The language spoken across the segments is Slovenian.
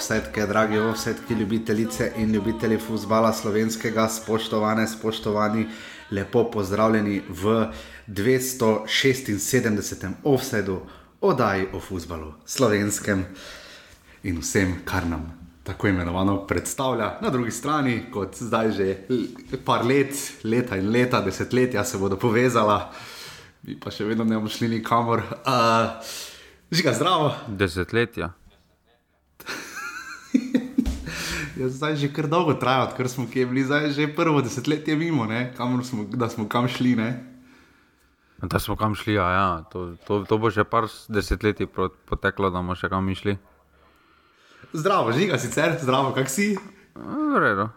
Offsetke, dragi offsetke, ljubitelice in ljubitelji futbola slovenskega, spoštovane, spoštovani, lepo pozdravljeni v 276. offsetu, oddaji o futbalu, slovenskem in vsem, kar nam tako imenovano predstavlja. Na drugi strani, kot zdaj že par let, leta in leta, desetletja se bodo povezala, mi pa še vedno ne bomo šli nikamor. Uh, Žiga, zdravo. Desetletja. Ja, zdaj že kar dolgo traja, odkar smo kje bili, zdaj že prvo desetletje mimo, smo, da smo kam šli. Ne? Da smo kam šli, ja, ja. To, to, to bo že par desetletij poteklo, da bomo še kam šli. Zdravo, žiga sicer, zdravo, kak si? Redo.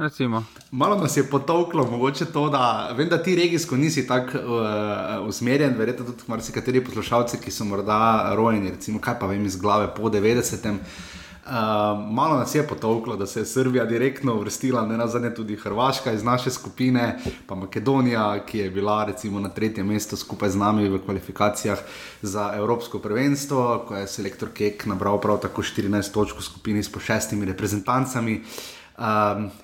Recimo. Malo nas je potovklo, mogoče to, da vem, da ti regijsko nisi tako uh, usmerjen, verjetno tudi marsikateri poslušalci, ki so morda rojeni, recimo, kaj pa vem iz glave po 90. Uh, malo nas je potovklo, da se je Srbija direktno uvrstila, ne nazadnje tudi Hrvaška iz naše skupine, pa Makedonija, ki je bila recimo na tretjem mestu skupaj z nami v kvalifikacijah za Evropsko prvenstvo, ko je selektor Kek nabral prav tako 14 točk v skupini s po šestimi reprezentancami. Uh,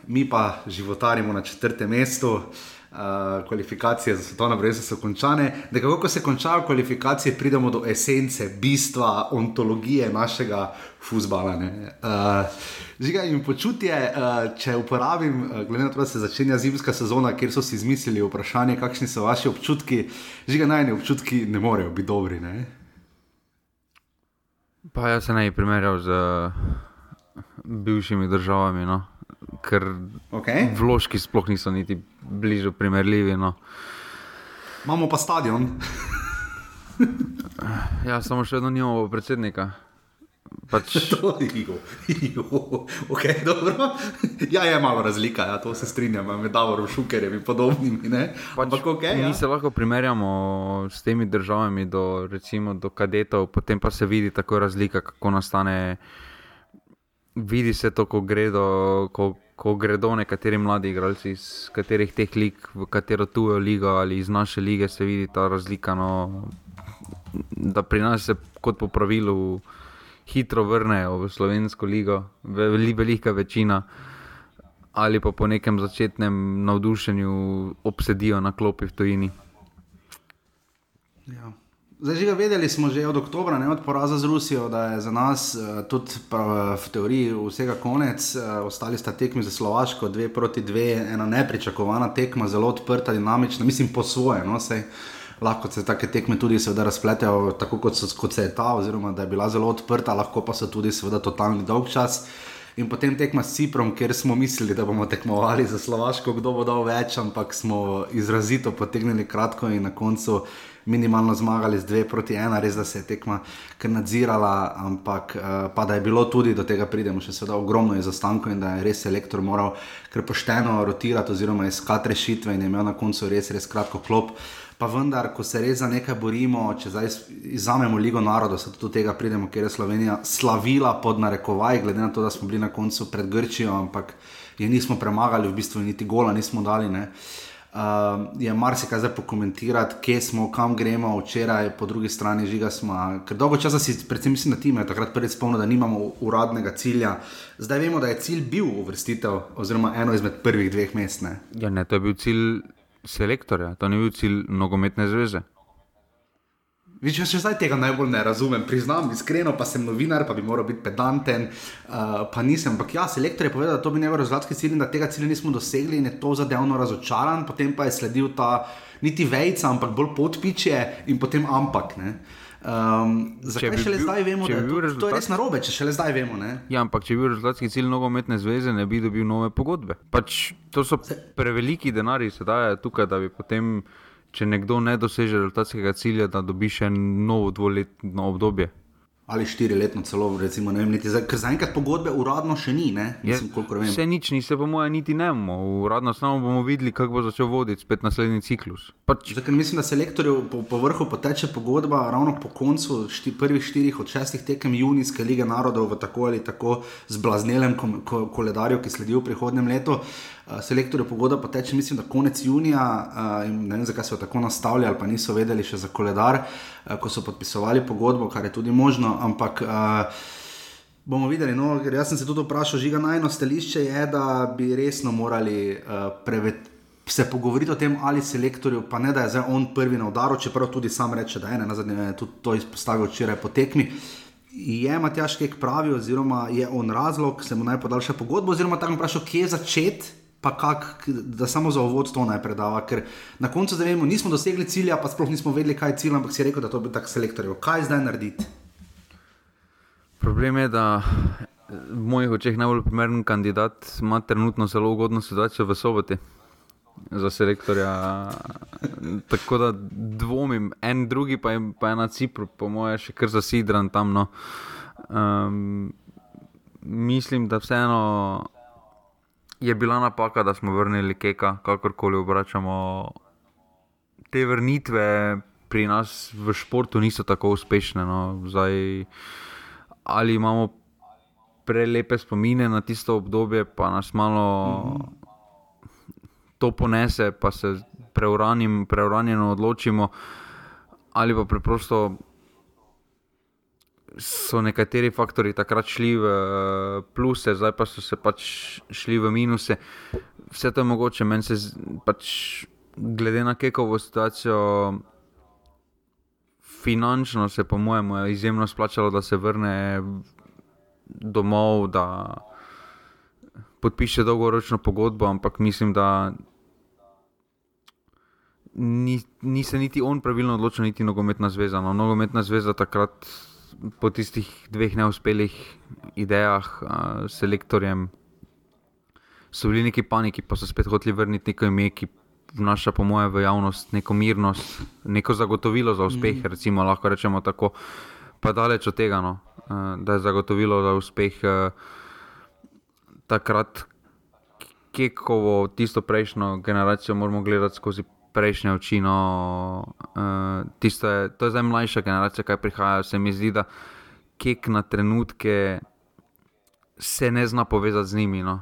mi pa životarimo na četrtem mestu. Uh, uh, kvalifikacije za svetovno brezo so končane. Da, kako se končajo kvalifikacije, pridemo do esence, bistva, ontologije našega futbola. Uh, Žiga in počutje, uh, če uporabim, uh, glede na to, da se začenja zimska sezona, kjer so si izmislili vprašanje, kakšni so vaši občutki, žiga najni občutki ne morejo biti dobri. Ne? Pa jaz se naj primerjal z bivšimi državami. No? Ker okay. vložki sploh niso niti bližje primerljivi. No. Imamo pa stadion. ja, samo še vedno nimamo predsednika. Pač... okay, ja, je malo razlika, ja, to se strinjam, med Davorom Šukerjem in podobnimi. Pač, okay, mi ja. se lahko primerjamo s temi državami, do, recimo do kadetov, potem pa se vidi tako razlika, kako nastane vidi se to, ko gredo, ko, ko gredo nekateri mladi igralci iz katerih teh lig, v katero tujo ligo ali iz naše lige, se vidi ta razlika. No, da pri nas se kot po pravilu hitro vrnejo v slovensko ligo, velika, večina. Ali pa po nekem začetnem navdušenju obsedijo na klopi v tujini. Ja. Zdaj, že vedeli smo že od oktobra, ne od poraza z Rusijo, da je za nas uh, tudi prav, v teoriji vsega konec. Uh, ostali sta tekmi za Slovaško, dve proti dve, ena nepričakovana tekma, zelo odprta, dinamična, mislim po svoje. No, sej, lahko se take tekme tudi razpletejo, tako kot, so, kot se je ta, oziroma da je bila zelo odprta, lahko pa so tudi seveda totalni dolg čas. In potem tekma s Ciprom, kjer smo mislili, da bomo tekmovali za Slovaško, kdo bo dal več, ampak smo izrazito potegnili kratko in na koncu minimalno zmagali z 2 proti 1, res da se je tekma kar nadzirala, ampak uh, pa da je bilo tudi do tega pridemo, še seveda ogromno je zastankov in da je res elektor moral kar pošteno rotirati oziroma iskati rešitve in je imel na koncu res, res kratko klop. Pa vendar, ko se res za nekaj borimo, če zdaj izamemo Ligo narodov, se tudi do tega pridemo, ker je Slovenija slavila pod narekovaj, glede na to, da smo bili na koncu pred Grčijo, ampak je nismo premagali, v bistvu niti gola nismo dali. Uh, Uh, je marsikaj za pokomentirati, kje smo, kam gremo, včeraj, po drugi strani žiga smo. Ker dolgo časa si, predvsem mislim, da imajo takrat prvi spomnil, da nimamo uradnega cilja. Zdaj vemo, da je cilj bil uvrstitev, oziroma eno izmed prvih dveh mest. Ne? Ja, ne, to je bil cilj selektorja, to ni bil cilj nogometne zveze. Vič, še zdaj tega najbolj ne razumem, priznam, iskreno, pa sem novinar, pa bi moral biti pedanten, uh, pa nisem. Ampak ja, selektor je povedal, da to bi njegov rezultatski cilj in da tega cilja nismo dosegli in je to zadevno razočaran, potem pa je sledil ta niti vejca, ampak bolj podpiče in potem ampak. Um, zakaj bi šele bil, zdaj vemo, da je to, rezultat... to je res narobe, če šele zdaj vemo? Ne? Ja, ampak če bi bil rezultatski cilj nogometne zveze, ne bi dobil nove pogodbe. Pač, to so preveliki denari, se daje tukaj, da bi potem če nekdo ne doseže rezultatskega cilja, da dobi še novo dvoletno obdobje ali štiri letno celo, recimo, ne vem, niti za, ker zaenkrat pogodbe uradno še ni, ne, mislim, vem. Vse nič, ni se po mojem niti ne bomo, uradno samo bomo videli, kako bo začel voditi spet naslednji ciklus. Pač... Zdaj, mislim, da se lektorju po, po vrhu poteče pogodba ravno po koncu šti, prvih štirih od šestih tekem junijske lige narodov v tako ali tako zblaznelem ko, koledarju, ki sledi v prihodnem letu. Uh, selektorju pogodba poteče, mislim, da konec junija, uh, ne vem, zakaj so tako nastavili ali pa niso vedeli še za koledar, uh, ko so podpisovali pogodbo, kar je tudi možno ampak Bomo videli. No, jaz sem se tudi vprašal, žiga najno stališče je, da bi resno morali uh, prevet, se pogovoriti o tem, ali selektorju, pa ne da je zdaj on prvi na udaru, čeprav tudi sam reče, da je ena, na zadnje je tudi to izpostavil včeraj po tekmi. Je Matjaš Kek pravi, oziroma je on razlog, se mu naj podaljša pogodbo, oziroma tako vprašal, kje je začeti. Pa kak, da samo za uvod to naj predava, ker na koncu zdaj vemo, nismo dosegli cilja, pa sploh nismo vedeli, kaj je cilj, ampak si rekel, da to bi tako selektorjev. Kaj zdaj narediti? Problem je, da v mojih očeh najbolj primeren kandidat ima trenutno zelo ugodno situacijo v soboti za selektorja. Tako da dvomim, en drugi pa je, pa je na Cipru, po mojem, še kar zasidran tam. No. Um, mislim, da vseeno je bila napaka, da smo vrnili Keka, kakorkoli obračamo. Te vrnitve pri nas v športu niso tako uspešne. No. Zdaj, ali imamo prelepe spomine na tisto obdobje, pa nas malo mm -hmm. to ponese, pa se preuranjeno odločimo, ali pa preprosto. So nekateri faktori takrat šli v pluse, zdaj pa so se pač šli v minuse. Vse to je mogoče, meni se pač, glede na kekovo situacijo, finančno se, po mojem, izjemno splačalo, da se vrne domov, da podpiše dolgoročno pogodbo, ampak mislim, da ni, ni se niti on pravilno odločil, niti nogometna zveza. No, nogometna zveza takrat po tistih dveh neuspelih idejah s uh, selektorjem. So bili neki paniki, pa so spet hoteli vrniti neko ime, ki vnaša, po mojem, v javnost neko mirnost, neko zagotovilo za uspeh, mm. recimo, lahko rečemo tako. Pa daleč od tega, no, eh, da je zagotovilo za uspeh eh, takrat, kekovo tisto prejšnjo generacijo moramo gledati skozi prejšnje oči. No, eh, je, to je zdaj mlajša generacija, kaj prihaja. Se mi zdi, da kek na trenutke se ne zna povezati z njimi. No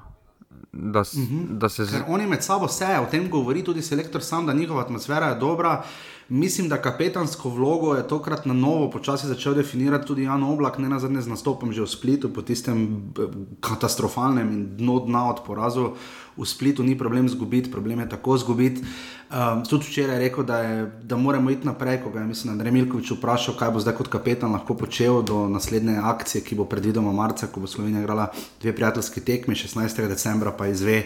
da, uh mhm. -huh. da se zdaj. Oni med sabo sejo, o tem govori tudi selektor sam, da njihova atmosfera je dobra. Mislim, da kapetansko vlogo je tokrat na novo počasi začel definirati tudi Jan Oblak, ne na zadnje z nastopom že v Splitu, po tistem katastrofalnem in dno dna od porazu v Splitu ni problem zgubiti, problem je tako zgubiti. Um, tudi včeraj je rekel, da, je, da moramo iti naprej, ko ga je mislim, Andrej Milkovič vprašal, kaj bo zdaj kot kapetan lahko počel do naslednje akcije, ki bo predvidoma marca, ko bo Slovenija igrala dve prijateljski tekmi, 16. decembra pa izve,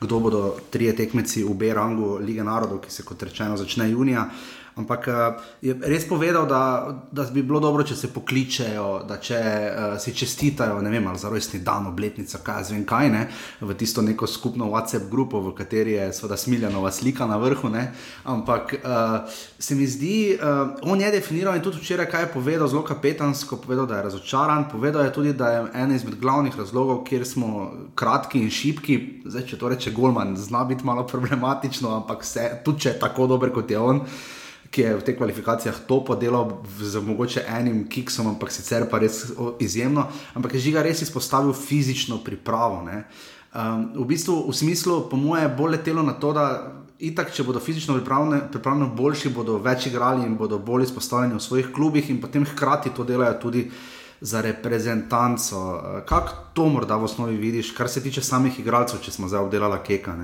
kdo bodo trije tekmeci v B-rangu Lige narodov, ki se kot rečeno začne junija. Ampak uh, je res povedal, da, da bi bilo dobro, če se pokličejo, da če uh, si čestitajo, ne vem, za rojstni dan, obletnica, kaj zvem kaj, ne, v tisto neko skupno WhatsApp grupo, v kateri je seveda smiljanova slika na vrhu. Ne. Ampak uh, se mi zdi, uh, on je definiral in tudi včeraj, kaj je povedal, zelo kapetansko, povedal, da je razočaran. Povedal je tudi, da je en izmed glavnih razlogov, kjer smo kratki in šipki. Zdaj, če to reče Golman, zna biti malo problematično, ampak se, tudi če je tako dober kot je on ki je v teh kvalifikacijah to podelal z mogoče enim kiksom, ampak sicer pa res izjemno. Ampak je žiga res izpostavil fizično pripravo. Um, v bistvu, v smislu, po mojem, je bolj letelo na to, da itak, če bodo fizično pripravljeni boljši, bodo več igrali in bodo bolj izpostavljeni v svojih klubih in potem hkrati to delajo tudi. Za reprezentanco, kako to morda v osnovi vidiš, kar se tiče samih igralcev, če smo zdaj obdelali keka?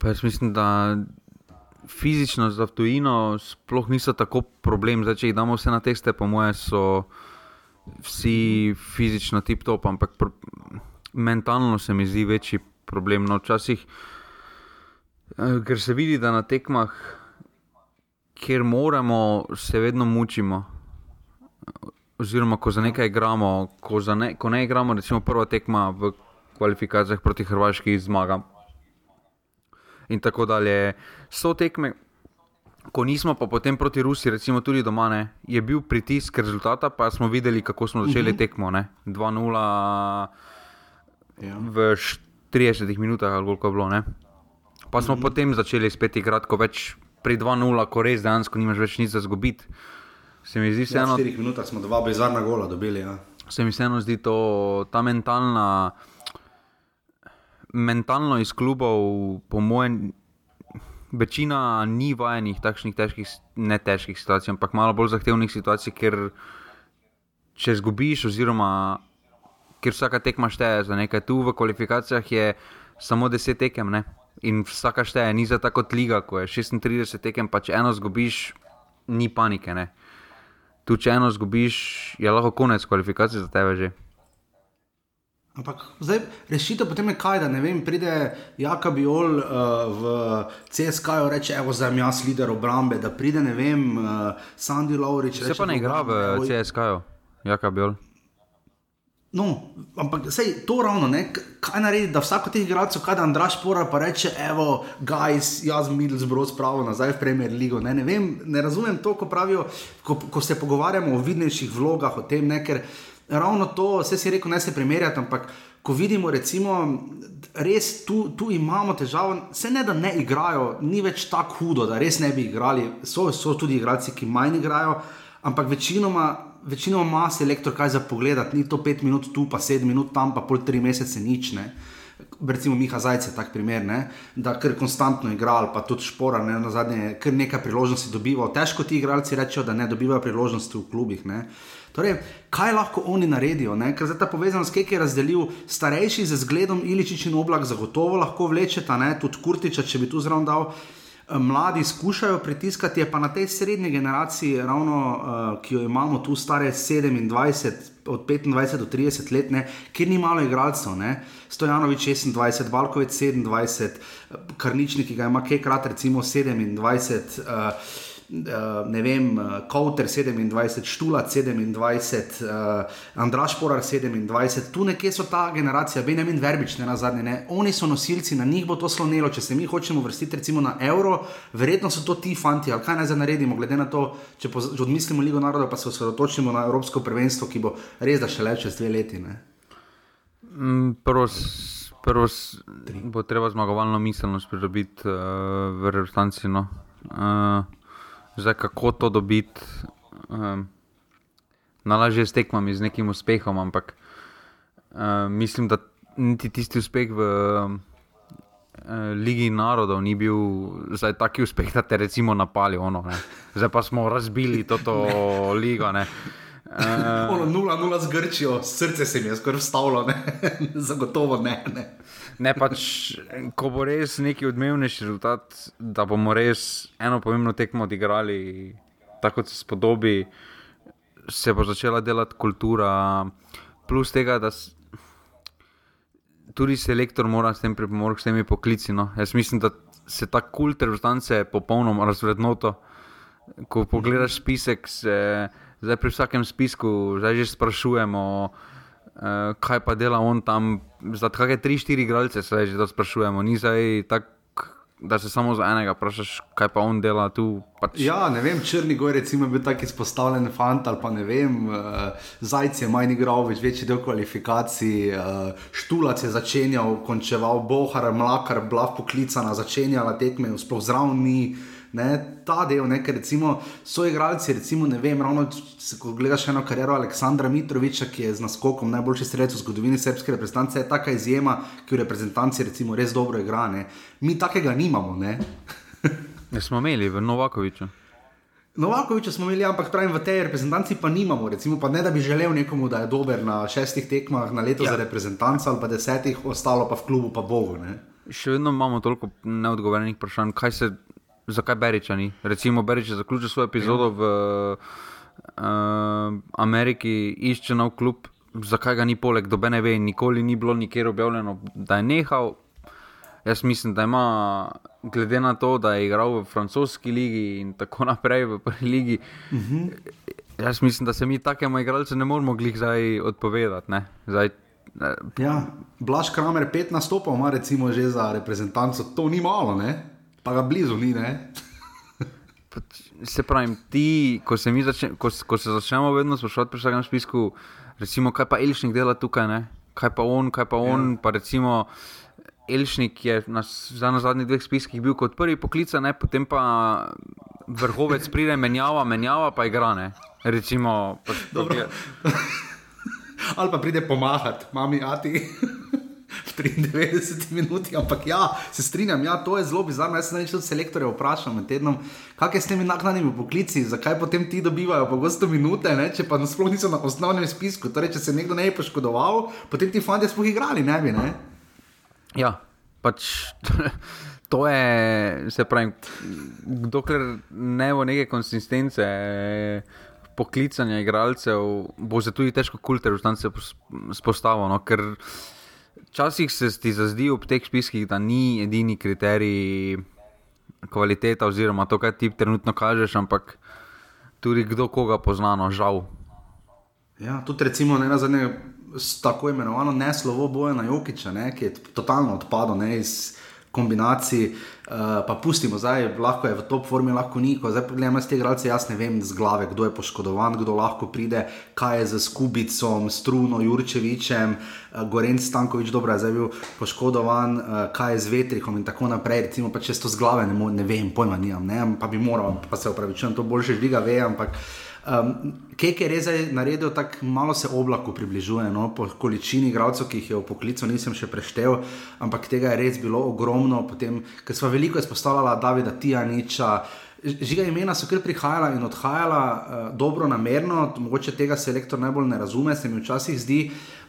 Jaz mislim, da fizično za tujino sploh niso tako problem. Zdaj, če jih damo vse na teste, po moje so vsi fizično tip-top, ampak pr mentalno se mi zdi večji problem. No, včasih, eh, ker se vidi, da na tekmah, kjer moramo, se vedno mučimo. Oziroma, ko za nekaj igramo, ko, ne, ko ne igramo, recimo prva tekma v kvalifikacijah proti Hrvaški zmagamo in tako dalje. So tekme, ko nismo pa potem proti Rusiji, recimo tudi doma, ne, je bil pritisk rezultata, pa smo videli, kako smo začeli uh mhm. -huh. tekmo. 2-0 ja. v 30 minutah, ali koliko je bilo. Ne. Pa smo uh mhm. -huh. potem začeli spet igrati, ko več pri 2-0, ko res dejansko nimaš več nič za zgubiti. Se mi zdi, da ja, v 4 minutah smo dva bizarna gola dobili. Ja. Se mi vseeno zdi to, ta mentalna mentalno iz klubov, po mojem, večina ni vajenih takšnih težkih, ne težkih situacij, ampak malo bolj zahtevnih situacij, ker če zgubiš, oziroma ker vsaka tekma šteje za nekaj, tu v kvalifikacijah je samo 10 tekem. Ne? In vsaka šteje, ni za tako kot liga, ko je 36 tekem, pa če eno zgubiš, ni panike. Ne? Tu, če eno zgubiš, je lahko konec kvalifikacij za tebe že. Ampak zdaj rešitev potem je kaj, da ne vem, pride Jaka Biol uh, v CSK in reče: Evo, zdaj jaz lider obrambe, da pride ne vem, uh, Sandy Laurič. Se pa ne igra v CSK, Jaka Biol. No, ampak sej, to ravno, ne? kaj naredi, da vsak od teh igralcev, kaj da Andraš pora, pa reče, evo, guys, jaz Middlesbrough spravo nazaj v Premier League. Ne? ne vem, ne razumem to, ko pravijo, ko, ko se pogovarjamo o vidnejših vlogah, o tem, ne? ker ravno to, vse si rekel, ne se primerjati, ampak ko vidimo, recimo, res tu, tu imamo težavo, se ne da ne igrajo, ni več tako hudo, da res ne bi igrali, so, so tudi igralci, ki manj igrajo, ampak večinoma večino ima selektor kaj za pogled, ni to pet minut tu, pa sedem minut tam, pa pol tri mesece nič. Ne. Recimo Miha Zajce je tak primer, ne, da kar konstantno igra, pa tudi špora, ne, na zadnje, kar nekaj priložnosti dobiva. Težko ti igralci rečejo, da ne dobivajo priložnosti v klubih. Ne. Torej, kaj lahko oni naredijo? Ne? Ker za ta povezanost, ki je razdelil starejši z zgledom Iličič in oblak, zagotovo lahko vlečeta, ne? tudi Kurtiča, če bi tu zraven dal. Eh, mladi skušajo pritiskati, je pa na tej srednji generaciji, ravno, uh, ki jo imamo tu, stare 27, od 25 do 30 let, ne, kjer ni malo igralcev. Stojanovič 26, Valkovec 27, Karničnik, ki ga ima Kekrat, recimo 27. Uh, uh, ne vem, Kowter 27, Štula 27, uh, Andraš Porar 27, tu nekje so ta generacija, Benjamin Verbič, ne na zadnje, ne? oni so nosilci, na njih bo to slonilo. Če se mi hočemo vrstiti recimo na evro, verjetno so to ti fanti, ali kaj naj zdaj naredimo, glede na to, če, po, če odmislimo Ligo narodov, pa se osredotočimo na Evropsko prvenstvo, ki bo res da še le čez dve leti. Mm, prvo, prvo bo treba zmagovalno miselnost pridobiti uh, v resnici. No. Uh, Zdaj, kako to dobiti, um, nalažje s tekmami, z nekim uspehom, ampak um, mislim, da niti tisti uspeh v um, Ligi narodov ni bil zdaj taki uspeh, da te recimo napali. Ono, zdaj pa smo razbili to ligo. Ne. Uh, 0-0 z Grčijo, srce se mi je skoraj vstavilo, zagotovo ne. ne. Ne, pač, ko bo res neki odmevnejši rezultat, da bomo res eno pomembno tekmo odigrali, tako kot se spodobi, se bo začela delati kultura. Plus tega, da tudi selektor mora s tem pripomoriti, s temi poklici. No. Jaz mislim, da se ta kult rezultance popolnoma razvrednoto. Ko pogledaš spisek, se zdaj pri vsakem spisku že sprašujemo. Uh, kaj pa dela on tam, za kakšne tri, štiri igralce se že to sprašujemo, ni zdaj tako, da se samo za enega vprašaš, kaj pa on dela tu. Pač... Ja, ne vem, Črni Gor je bil tako izpostavljen, fant ali pa ne vem, uh, Zajec je manj igral, več večji del kvalifikacij, uh, Štulac je začenjal, končeval, Bohar, Mlakar, Blav poklicana, začenjala tekme, sploh zraven ni. Ne, ta del, ne, ker recimo, so igralci, recimo, ne vem, ravno se, ko gledaš eno kariero Aleksandra Mitroviča, ki je z naskokom najboljši strelec v zgodovini srpske reprezentance, je taka izjema, ki v reprezentanci recimo res dobro igra. Ne. Mi takega nimamo. Ne. ne smo imeli v Novakoviču. Novakoviča smo imeli, ampak pravim, v tej reprezentanci pa nimamo. Recimo, pa ne da bi želel nekomu, da je dober na šestih tekmah na leto ja. za reprezentanco ali pa desetih, ostalo pa v klubu, pa bogu. Ne. Še vedno imamo toliko neodgovorjenih vprašanj, kaj se zakaj Beriča ni. Recimo, Berič je zaključil svojo epizodo v uh, Ameriki, išče nov klub, zakaj ga ni poleg, dobe ne ve, nikoli ni bilo nikjer objavljeno, da je nehal. Jaz mislim, da ima, glede na to, da je igral v francoski ligi in tako naprej v prvi ligi. Uh mhm. -huh. Jaz mislim, da se mi takemu igralcu ne moremo glih zdaj odpovedati. Zdaj, ja, Blaž Kramer, pet nastopov ima recimo že za reprezentanco, to ni malo, ne? Pa ga blizu ni. se pravi, ti, ko se, začne, ko, ko se začnemo vedno sprašovati pri vsakem spisku, recimo, kaj pa Elšnik dela tukaj, ne? kaj pa on, kaj pa on. Ja. Pa recimo, Elšnik je na, na zadnjih dveh spiskih bil kot prvi poklican, potem pa vrhovec pride, menjava, menjava, pa igra. Ne? Recimo, pač Ali pa pride pomagati, mami, ati. 93 minut, ampak ja, se strinjam, ja, to je zelo bizarno. Jaz sem nekaj selektorjev vprašal med tednom, kaj je s temi naknadnimi poklici, zakaj potem ti dobivajo pogosto minute, ne? če pa sploh niso na osnovnem spisku. Torej, če se nekdo ne je poškodoval, potem ti fanti sploh igrali, ne bi. Ne? Ja, pač. To je, se pravi, dokler ne bo neke konsistence, poklicanja igralcev, bo se tudi težko kulter v stanje spostaviti. No? Ker včasih se ti zazdi v teh spiskih, da ni edini kriterij kvaliteta, oziroma to, kaj ti trenutno kažeš, ampak tudi kdo koga poznano, žal. Ja, tudi recimo na zadnje, tako imenovano ne slovo boja na Jokiča, ne, ki je totalno odpadlo iz kombinacij, uh, pa pustimo, zdaj lahko je v top formi, lahko ni. Zdaj pogledamo z te igralce, jaz ne vem z glave, kdo je poškodovan, kdo lahko pride, kaj je z Skubicom, Struno, Jurčevičem, uh, Gorenc Stankovič, dobro je zdaj bil poškodovan, uh, kaj je z Vetrikom in tako naprej. Recimo, če to z glave ne, ne vem, pojma nimam, ne, pa bi moral, pa se upravičujem, to boljše žviga ve, ampak. Um, Kek je res naredil, tako malo se oblaku približuje, no? po količini igralcev, ki jih je v poklicu, nisem še preštel, ampak tega je res bilo ogromno. Potem, ker smo veliko izpostavljali Davida Tijaniča, žiga imena so kar prihajala in odhajala, uh, dobro namerno, mogoče tega se elektor najbolj ne razume, se mi včasih zdi,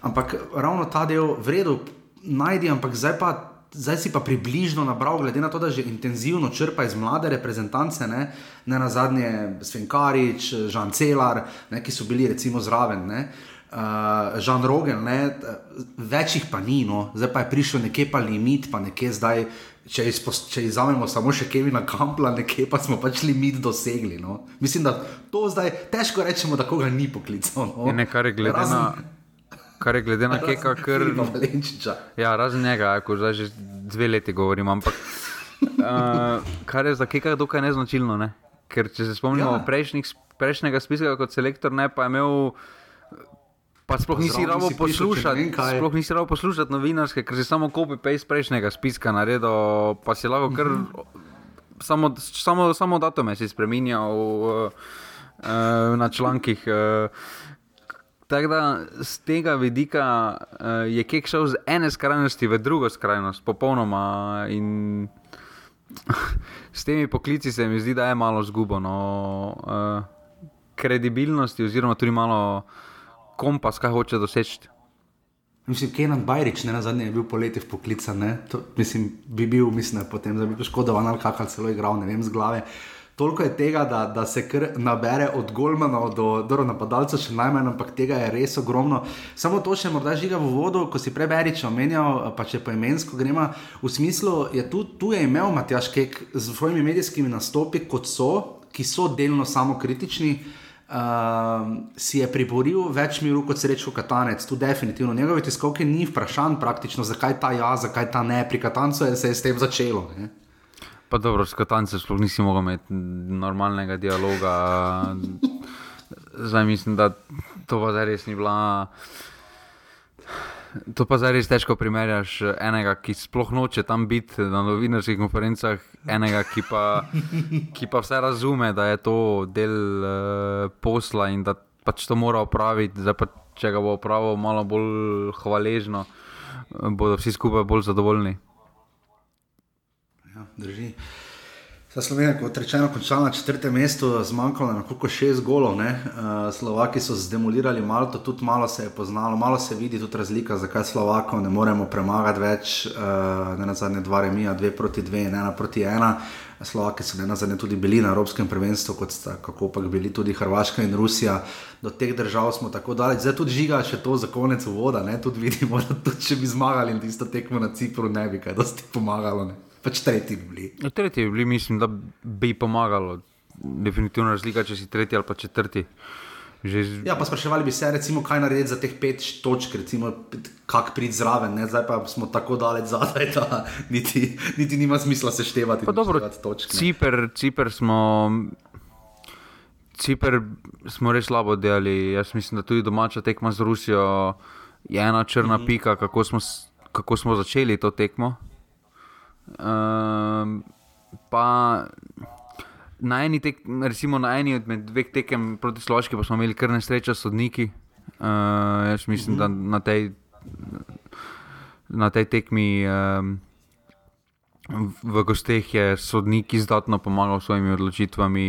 ampak ravno ta del vredu najdi, ampak zdaj pa zdaj si pa približno nabral, glede na to, da že intenzivno črpa iz mlade reprezentance, ne, ne na zadnje Svenkarič, Žan Celar, ne, ki so bili recimo zraven. Ne. Uh, Žan Rogel, ne, več jih pa ni, no. zdaj pa je prišel nekje pa limit, pa nekje zdaj, če, izpos, če izamemo samo še Kevina Kampla, nekje pa smo pač limit dosegli. No. Mislim, da to zdaj težko rečemo, da koga ni poklical. No. Nekaj glede Razen... na kar je glede na keka, kar je Valenčiča. Ja, razen njega, ko zdaj že dve leti govorim, ampak uh, kar je za keka dokaj neznačilno. Ne? Ker če se spomnimo ja. prejšnjih, prejšnjega spiska kot selektor, ne pa je imel. Pa sploh nisi rado poslušati, sploh nisi rado poslušati novinarske, ker si samo kopi pej iz prejšnjega spiska naredil, pa si lahko kar uh -huh. samo, samo, samo datume si spremenjal uh, uh, na člankih. Uh, Tako da z tega vidika uh, je Kek šel z ene skrajnosti v drugo skrajnost, popolnoma. In s temi poklici se mi zdi, da je malo zgubano uh, kredibilnosti, oziroma tudi malo kompas, kaj hoče doseči. Mislim, Kenan Bajrič, ne na zadnje, je bil poleti v poklicu. Mislim, bi bil, mislim, potem, da bi bil škodovan ali kakor celo igral, ne vem, z glave. Uh, Toliko je tega, da, da se kar nabere od Golmana do, do napadalca, še najmanj, ampak tega je res ogromno. Samo to še morda žiga v vodo, ko si preberiš omenjal, pa če po imensko gremo. V smislu, je tu, tu je imel Matjaš Kek z svojimi medijskimi nastopi, kot so, ki so delno samo kritični. Uh, si je priboril več miru kot srečo Katanec, tu definitivno. Njegove tiskovke ni vprašanj praktično, zakaj ta ja, zakaj ta ne, pri Katancu je se je s tem začelo. Ne? Pa dobro, s Katancem sploh nisi mogel imeti normalnega dialoga. Zdaj mislim, da to pa res ni bila. To pa zdaj res težko primerjaš enega, ki sploh noče tam biti na novinarskih konferencah, enega, ki pa, ki pa vse razume, da je to del uh, posla in da pač to mora opraviti. Zdaj pa če ga bo opravil malo bolj hvaležno, bodo vsi skupaj bolj zadovoljni drži. Za Slovenijo, kot rečeno, končala na četrtem mestu, zmanjkalo je nekako šest golov. Uh, Slovaki so zdemolirali Malto, tudi malo se je poznalo, malo se vidi tudi razlika, zakaj Slovakov ne moremo premagati več. Uh, ne na zadnje dva remija, dve proti dve in ena proti ena. Slovaki so ne na zadnje tudi bili na Evropskem prvenstvu, kot sta kako pa bili tudi Hrvaška in Rusija. Do teh držav smo tako daleč. Zdaj tudi žiga še to za konec voda, ne? tudi vidimo, da tudi če bi zmagali in tisto tekmo na Cipru, ne bi kaj dosti pomagalo. Ne? Pač tretji bi bili. Ja, tretji bi bili, mislim, da bi pomagalo. Definitivno razlika, če si tretji ali pa četrti. Že... Ja, pa spraševali bi se, recimo, kaj narediti za teh pet točk, recimo, kako priti zraven, ne? zdaj pa smo tako daleč zadaj, da niti, niti nima smisla seštevati. Ciper, Ciper smo. Ciper smo res slabo delali. Jaz mislim, da tudi domača tekma z Rusijo je ena črna mm -hmm. pika, kako smo, kako smo začeli to tekmo. Um, pa na eni, tek, recimo na eni od dveh tekem proti Slovaški, pa smo imeli kar nesreča s sodniki. Uh, jaz mislim, da na tej na tej tekmi. Um, V gosteh je sodnik izdatno pomagal s svojimi odločitvami,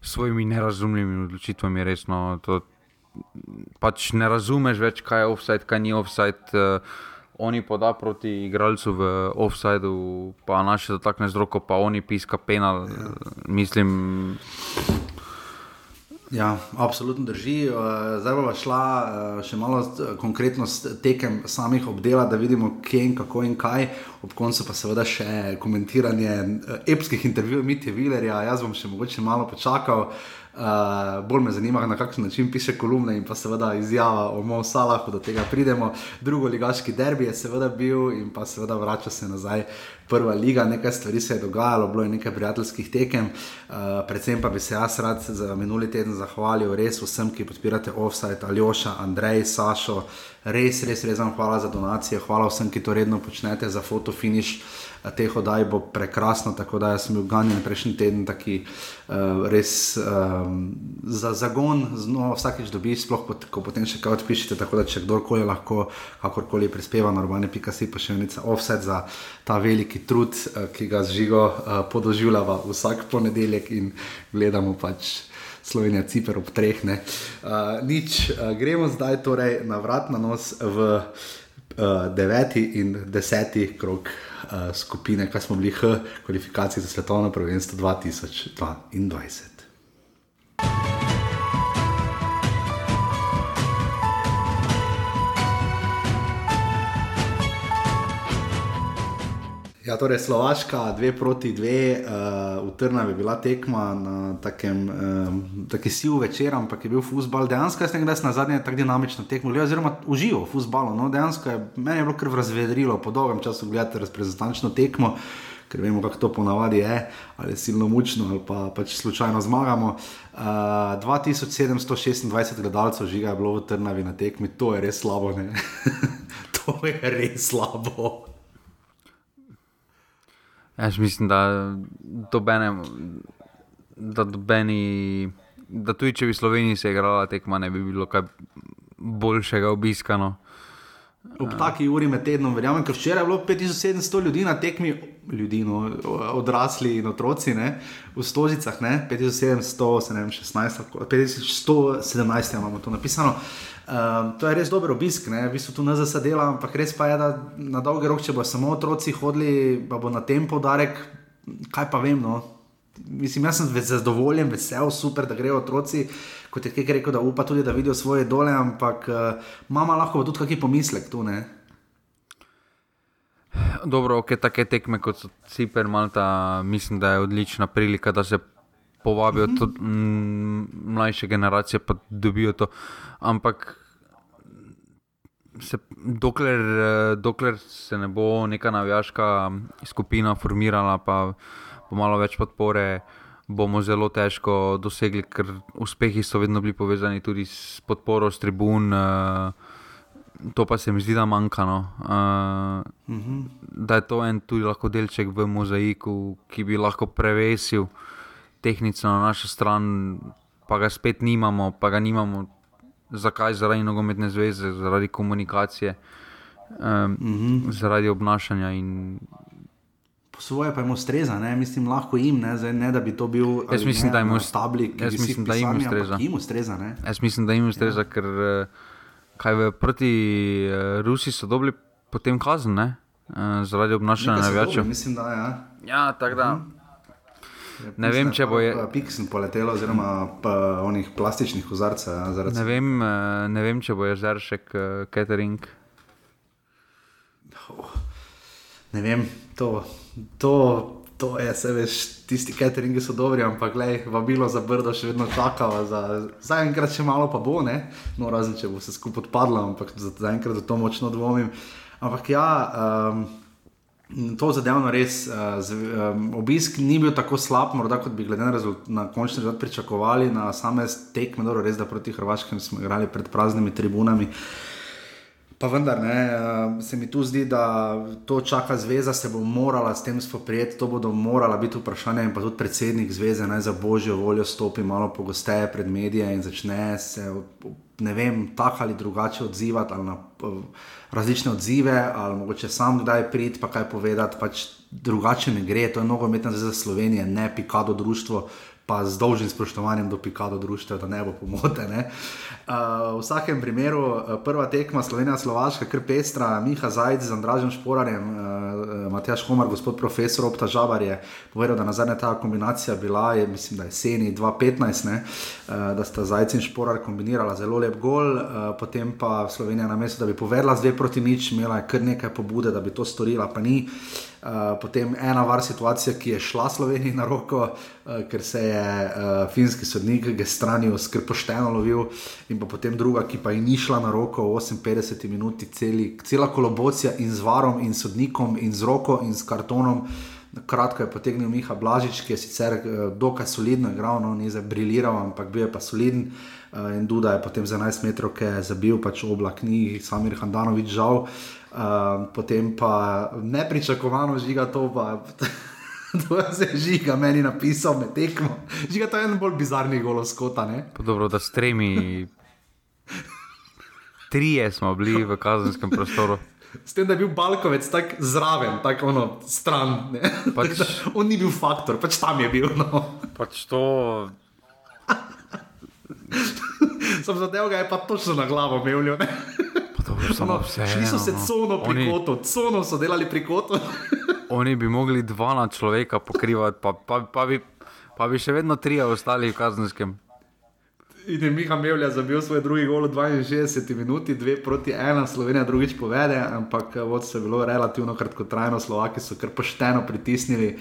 s svojimi nerazumljivimi odločitvami. Resno, to, pač ne razumeš več, kaj je offside, kaj ni offside. Uh, oni poda proti igralcu v offsideu, pa naše zatakne z roko, pa oni piska penal. Ja. Mislim. Ja, absolutno drži. Eh, zdaj bomo šla eh, še malo konkretno s tekem samih obdela, da vidimo, kje in kako in kaj. Ob koncu pa seveda še komentiranje eh, epskih intervjujev Mitja Vilerja. Jaz bom še mogoče malo počakal. Uh, bolj me zanima, na kakšen način piše kolumne in pa seveda izjava o Moju Salahu, da tega pridemo. Drugo ligaški derbi je seveda bil in pa seveda vrača se nazaj prva liga, nekaj stvari se je dogajalo, bilo je nekaj prijateljskih tekem, uh, predvsem pa bi se jaz rad za minuli teden zahvalil res vsem, ki podpirate offside, Aljoša, Andrej, Sašo, res, res, res vam hvala za donacije, hvala vsem, ki to redno počnete za fotofiniš teh oddaj bo prekrasno, tako da sem bil ganjen prejšnji teden, taki uh, res um, za zagon, znova vsakeč dobiš, sploh pot, ko potem še kaj odpišete, tako da če kdorkoli lahko kakorkoli prispeva na urbane pikasi, pa še enica offset za ta veliki trud, uh, ki ga zžigo uh, podoživljava vsak ponedeljek in gledamo pač. Slovenija, Ciper ob treh. Uh, nič, uh, gremo zdaj torej na vrat na nos v uh, deveti in deseti krok skupine, kaj smo bili H, kvalifikacije za svetovno prvenstvo 2022. Ja, torej Slovaška, dve proti dve, uh, v Trnavi je bila tekma na takem um, sivu večer, ampak je bil futbal. Dejansko sem nekdaj na zadnje tako dinamično tekmo, oziroma užival v futbalu. No, dejansko je meni je bilo kar razvedrilo po dolgem času gledati reprezentančno tekmo, ker vemo, kako to ponavadi je, ali je silno mučno, ali pa pač slučajno zmagamo. Uh, 2726 gledalcev žiga je bilo v Trnavi na tekmi, to je res slabo. to je res slabo. Jaz mislim, da dobene, da dobeni, da tudi če bi Slovenija se igrala tekma, ne bi bilo kaj boljšega obiskano. Ob taki uri med tednom, verjamem, ker včeraj je bilo 5700 ljudi na tekmi, ljudi, no, odrasli in otroci, ne, v Stožicah, 5716, 5117 imamo to napisano. Um, to je res dober obisk, ne? v bistvu tu ne zasadela, ampak res pa je, da na dolgi rok, če bo samo otroci hodili, pa bo na tem podarek, kaj pa vem. No? Mislim, jaz sem zadovoljen, vesel, super, da grejo otroci, kot je kaj rekel, da upa tudi, da vidijo svoje dole, ampak uh, mama lahko tudi kakšen pomislek tu. Ne? Dobro, ok, take tekme kot so Ciper, Malta, mislim, da je odlična prilika, da se povabijo uh -huh. tudi mlajše generacije, pa dobijo to. Ampak se, dokler, dokler se ne bo neka navijaška skupina formirala, pa bo malo več podpore, bomo zelo težko dosegli, ker uspehi so vedno bili povezani tudi s podporo s tribun. Uh, To pa se mi zdi, da manjka. No. Uh, uh mhm. -huh. Da je to en tudi delček v mozaiku, ki bi lahko prevesil uh, tehnično na našo stran, pa ga spet nimamo, pa ga nimamo. Zakaj? Zaradi nogometne zveze, zaradi komunikacije, um, mm -hmm. zaradi obnašanja. In... Svoje pa jim ustreza, ne? mislim, lahko jim, ne, Zdaj, ne da bi to bil. Jaz mislim, ne, da jim ustreza. Jaz mislim, da jim ustreza. Jim ustreza Jaz mislim, da jim ustreza, ja. ker eh, kaj v proti uh, Rusi so dobili potem kazen, ne? Uh, zaradi obnašanja navijačev. Mislim, da je. Ja, ja tako da. Mm -hmm. Ne vem, če bo je. Pixel poletel, oziroma onih plastičnih kozarcev. Ja, ne, vem, ne vem, če bo je uh, catering. Oh, ne vem, to, to, to je, se veš, tisti cateringi so dobri, ampak gledaj, vabilo za brdo še vedno čakava. Za, za enkrat še malo pa bo, ne? no razen če bo se skupaj odpadlo, ampak za, za enkrat to močno dvomim. Ampak ja. Um, To zadevno res, uh, z, um, obisk ni bil tako slab, morda kot bi glede na, na končni rezultat pričakovali, na same tekme, dobro, res da proti Hrvaškem smo igrali pred praznimi tribunami. Pa vendar, ne, uh, se mi tu zdi, da to čaka zveza, se bo morala s tem spoprijeti, to bodo morala biti vprašanja in pa tudi predsednik zveze naj za božjo voljo stopi malo pogosteje pred medije in začne se, ne vem, tako ali drugače odzivati ali na uh, različne odzive, ali mogoče sam kdaj priti pa kaj povedati, pač drugače ne gre, to je nogometna zveza Slovenije, ne pikado društvo pa z dolžnim spoštovanjem do Pikado društva, da ne bo pomote. Ne? Uh, v vsakem primeru, uh, prva tekma Slovenija-Slovaška, kar pestra, Miha Zajdž z Andražem Šporarjem, uh, Matjaš Homar, gospod profesor Opta Žabar je povedal, da nazadnje ta kombinacija bila, je, mislim, da je jeseni 2015, ne? uh, da sta Zajdž in Šporar kombinirala zelo lep gol, uh, potem pa Slovenija na mestu, da bi povedala z dve proti nič, imela je kar nekaj pobude, da bi to storila, pa ni. Uh, potem ena var situacija, ki je šla Sloveniji na roko, uh, ker se je uh, finski sodnik Gestranijo skrpošteno lovil, in pa potem druga, ki pa je ni šla na roko v 58 minuti, celi, cela kolobocija in z varom, in sodnikom, in z roko, in s kartonom. Kratko je potegnil Miha Blažič, ki je sicer uh, dokaj solidno igral, no, ni zdaj briliral, ampak bil je pa soliden. Uh, in Duda je potem za 11 metrov zabil, pač oblak, ni Samir Handanovič žal. Uh, Uh, potem pa nepričakovano žiga to, pa to je zdaj žiga, meni napisal med tekmo. Žiga to je en bolj bizarni golo skota. Dobro, da stremi. Trije smo bili v kazenskem prostoru. S tem, da je bil Balkovec tako zraven, tako ono, stran. Pač, on ni bil faktor, pač tam je bil. No. Pač to. Sem zadev ga je pa točno na glavo imel. Samo vse. Šli so se no. cono pri Oni- kotu, cono so delali pri kotu. Oni bi mogli dva na človeka pokrivati, pa, pa, pa, bi, pa bi še vedno trije ostali v kazenskem. In je Miha Mevlja zabil svoj drugi gol v 62 minuti, dve proti ena, Slovenija drugič povede, ampak eh, vodstvo je bilo relativno kratkotrajno, Slovaki so kar pošteno pritisnili.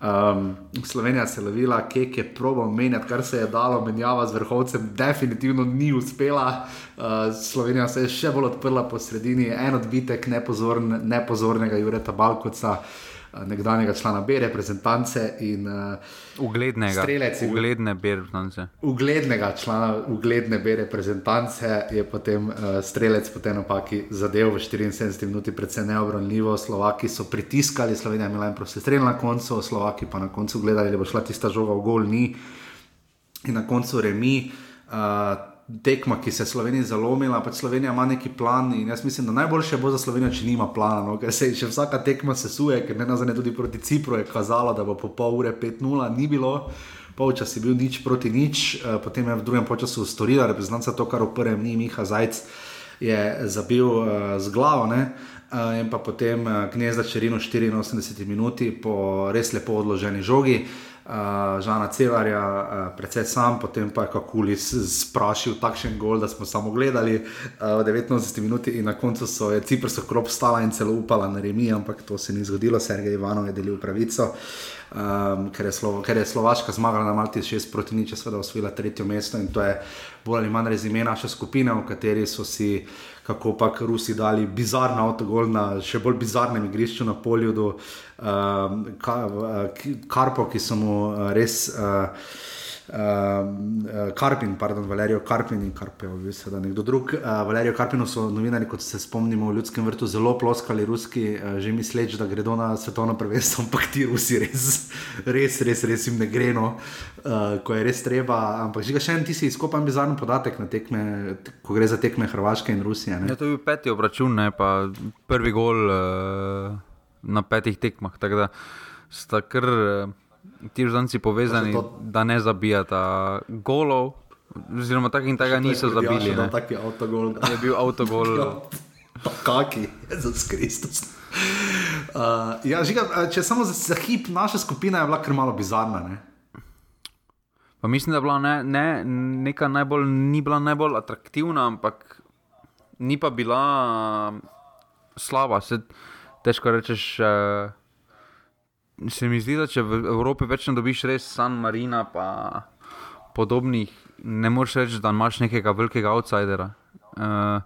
Um, Slovenija se je lovila, kek je probal menjati, kar se je dalo, menjava z vrhovcem, definitivno ni uspela. Uh, Slovenija se je še bolj odprla po sredini, en odbitek nepozorn, nepozornega Jureta Balkoca, uh, nekdanjega člana B reprezentance in uh, Uglednega. Strelec bil. Ugledne berznance. uglednega člana, ugledne B reprezentance, je potem uh, strelec po tej napaki zadev v 74 minuti, predvsem neobranljivo. Slovaki so pritiskali, Slovenija je imela en prosti strel na koncu, Slovaki pa na koncu gledali, da bo šla tista žoga v gol, ni. In na koncu remi. Uh, Tekma, ki se je Sloveniji zalomila, pač Slovenija ima neki plan. In jaz mislim, da najboljše bo za Slovenijo, če nima plana. No? Ker se še vsaka tekma sesuje, ker ne nazadnje tudi proti Cipru je kazalo, da bo po pol ure 5-0, ni bilo. Polčas je bil nič proti nič, eh, potem je v drugem času storila reprezentanca to, kar v prvem ni Miha Zajc je zabil uh, z glavo. Ne? Uh, in pa potem uh, gnezda Čerino 84 minuti po res lepo odloženi žogi. Uh, Žana Celarja, uh, predvsem sam, potem pa je Kakulis sprašil takšen gol, da smo samo gledali uh, v 89 minuti in na koncu so je Ciprsko krop stala in celo upala na remi, ampak to se ni zgodilo, Sergej Ivanov je delil pravico. Um, ker, je Slovo, ker je Slovaška zmagala na Malti 6 proti nič, je seveda osvojila tretje mesto in to je bolj ali manj rezime naše skupine, v kateri so si, kako pač Rusi dali bizarno avtogol na še bolj bizarnem igrišču na polju, um, ka, uh, Karpo, ki so mu uh, res. Uh, Uh, Karpin, pardon, Valerijo Karpin in Karpev, seveda nekdo drug. Uh, Valerijo Karpinu so novinari, kot se spomnimo, v ljudskem vrtu zelo ploskali, ruski, uh, že misleč, da gredo na svetovno prvenstvo, ampak ti Rusi res, res, res, res jim ne gre, no, uh, ko je res treba. Ampak že še en ti si izkopan bizarno podatek na tekme, ko gre za tekme Hrvaške in Rusije. Ne? Ja, to je bil peti obračun, ne pa prvi gol uh, na petih tekmah. Tako da sta kar uh, ti vzanci povezani, to- da ne zabijata golov, oziroma tako in tega niso zabili. Ne. tak je avtogol. Je bil avtogol. Pa kaki, Jezus Kristus. Uh, ja, žiga, če samo za, za hip, naša skupina je bila kar malo bizarna. Ne? Pa mislim, da je bila ne, ne, neka najbolj, ni bila najbolj atraktivna, ampak ni pa bila uh, slaba. Se, težko rečeš. Uh, se mi zdi, da če v Evropi več ne dobiš res San Marina, pa podobnih, ne moreš reči, da imaš nekega velikega outsidera. Uh,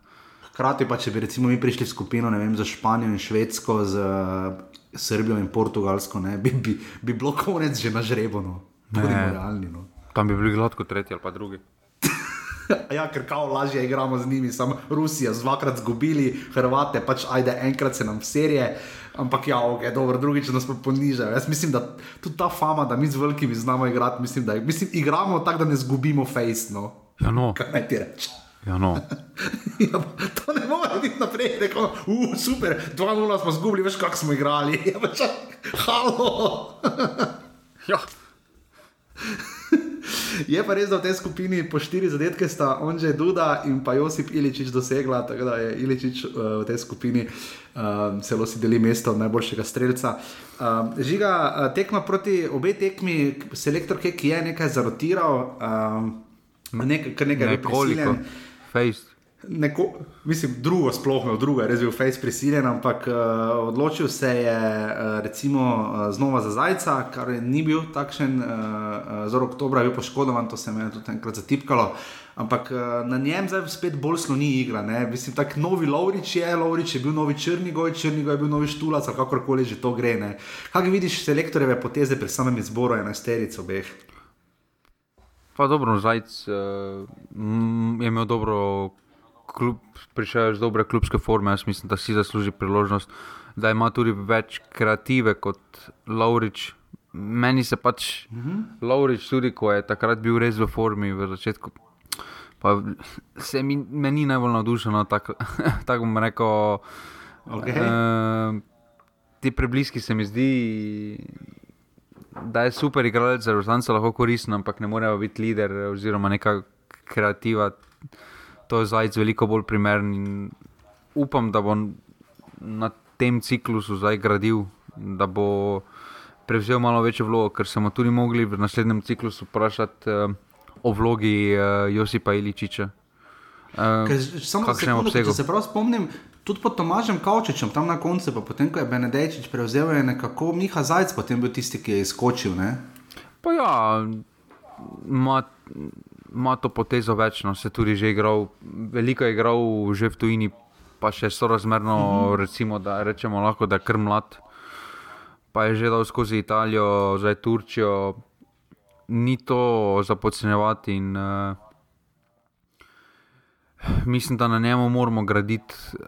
Hkrati pa, če bi recimo mi prišli v skupino vem, za Španijo in Švedsko, z uh, Srbijo in Portugalsko, ne, bi, bi, bi bilo konec že na žrebo. No. Bodimo Ne. realni. No. tam bi bili gladko tretji ali pa drugi. ja, ker kao lažje igramo z njimi, samo Rusija, dvakrat zgubili, Hrvate, pač ajde, enkrat se nam serije. Ampak ja, ok, dobro, drugič nas pa ponižajo. Jaz mislim, da tudi ta fama, da mi z velikimi znamo igrati, mislim, da mislim, igramo tako, da ne zgubimo face. No. Ja, no. Kaj naj ti rečem? Ja, no. ja, to ne more biti naprej, je uh, super, 2-0 smo zgubili, veš, kako smo igrali. Ja, pač, halo. ja. Je pa res, da v tej skupini po štiri zadetke sta Onže Duda in pa Josip Iličič dosegla, tako da je Iličič uh, v tej skupini uh, celo si deli mesto najboljšega streljca. Uh, žiga, uh, tekma proti obe tekmi, selektor Kek je nekaj zarotiral, uh, nekaj, kar nekaj nekoliko. Face. Neko, mislim, drugo, sploh ne, drugo je res bil Face prisiljen, ampak uh, odločil se je uh, recimo uh, znova za Zajca, kar ni bil takšen, uh, zelo oktober je bil poškodovan, to se je tudi enkrat zatipkalo. Ampak na njem zdaj spet bolj sloni igra. Ne? Mislim, tak novi Lovrič je, Lovrič je bil novi Črnigoj, Črnigoj je bil novi Štulac, kakorkoli že to gre. Ne? Kaj vidiš selektorjeve poteze pri samem izboru enajsteric obeh? Pa dobro, Zajc uh, je imel dobro klub, prišel iz dobre klubske forme, jaz mislim, da si zasluži priložnost, da ima tudi več kreative kot Laurič. Meni se pač mm -hmm. Laurič, tudi ko je takrat bil res v formi v začetku. Pa se mi ni najbolj navdušeno, tako tak bom rekel. Okay. Uh, ti prebliski se mi zdi, da je super igralec, zelo lahko koristen, ampak ne morejo biti lider oziroma neka kreativa to je zajec veliko bolj primeren in upam, da bo na tem ciklusu zdaj gradil, da bo prevzel malo večjo vlogo, ker smo tudi mogli v naslednjem ciklusu vprašati uh, o vlogi uh, Josipa Iličiča. Uh, samo nekaj, če se prav spomnim. Tudi pod Tomažem Kavčičem, tam na koncu, pa potem, ko je Benedejčič prevzel, je nekako Miha Zajec, potem bil tisti, ki je izkočil. Ne? Pa ja, ima ima to potezo več, no, se tudi že igral, veliko je igral že v tujini, pa še sorazmerno, mm -hmm. recimo, da rečemo lahko, da je kar mlad. Pa je že dal skozi Italijo, zdaj Turčijo, ni to za podcenjevati. In, uh, mislim, da na njemu moramo graditi eh,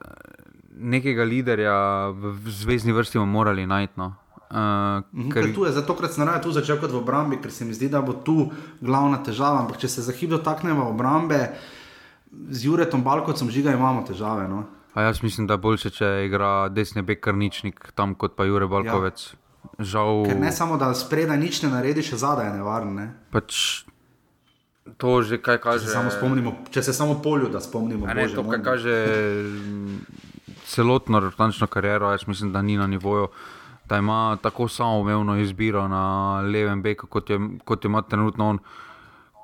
nekega liderja, v, v zvezdni vrsti bomo morali najti. No. Uh, ker... je, zato, ker sem raje tu začel kot v obrambi, ker se mi zdi, da bo tu glavna težava. Ampak če se za hip dotaknemo obrambe, z Juretom Balkocem žiga imamo težave. No? Jaz mislim, da je boljše, če igra desni bekarničnik tam kot pa Jure Balkovec. Ja. Žal... Ne samo, da spredaj nič ne naredi, še zadaj je nevarno. Ne? Pač... To že kaj kaže. Če se samo, spomnimo, če se samo polju, da spomnimo. Ne, Bože, to, kaj kaže celotno rotančno kariero, jaz mislim, da ni na nivoju da ima tako samoumevno izbiro na levem beku, kot, kot ima trenutno on.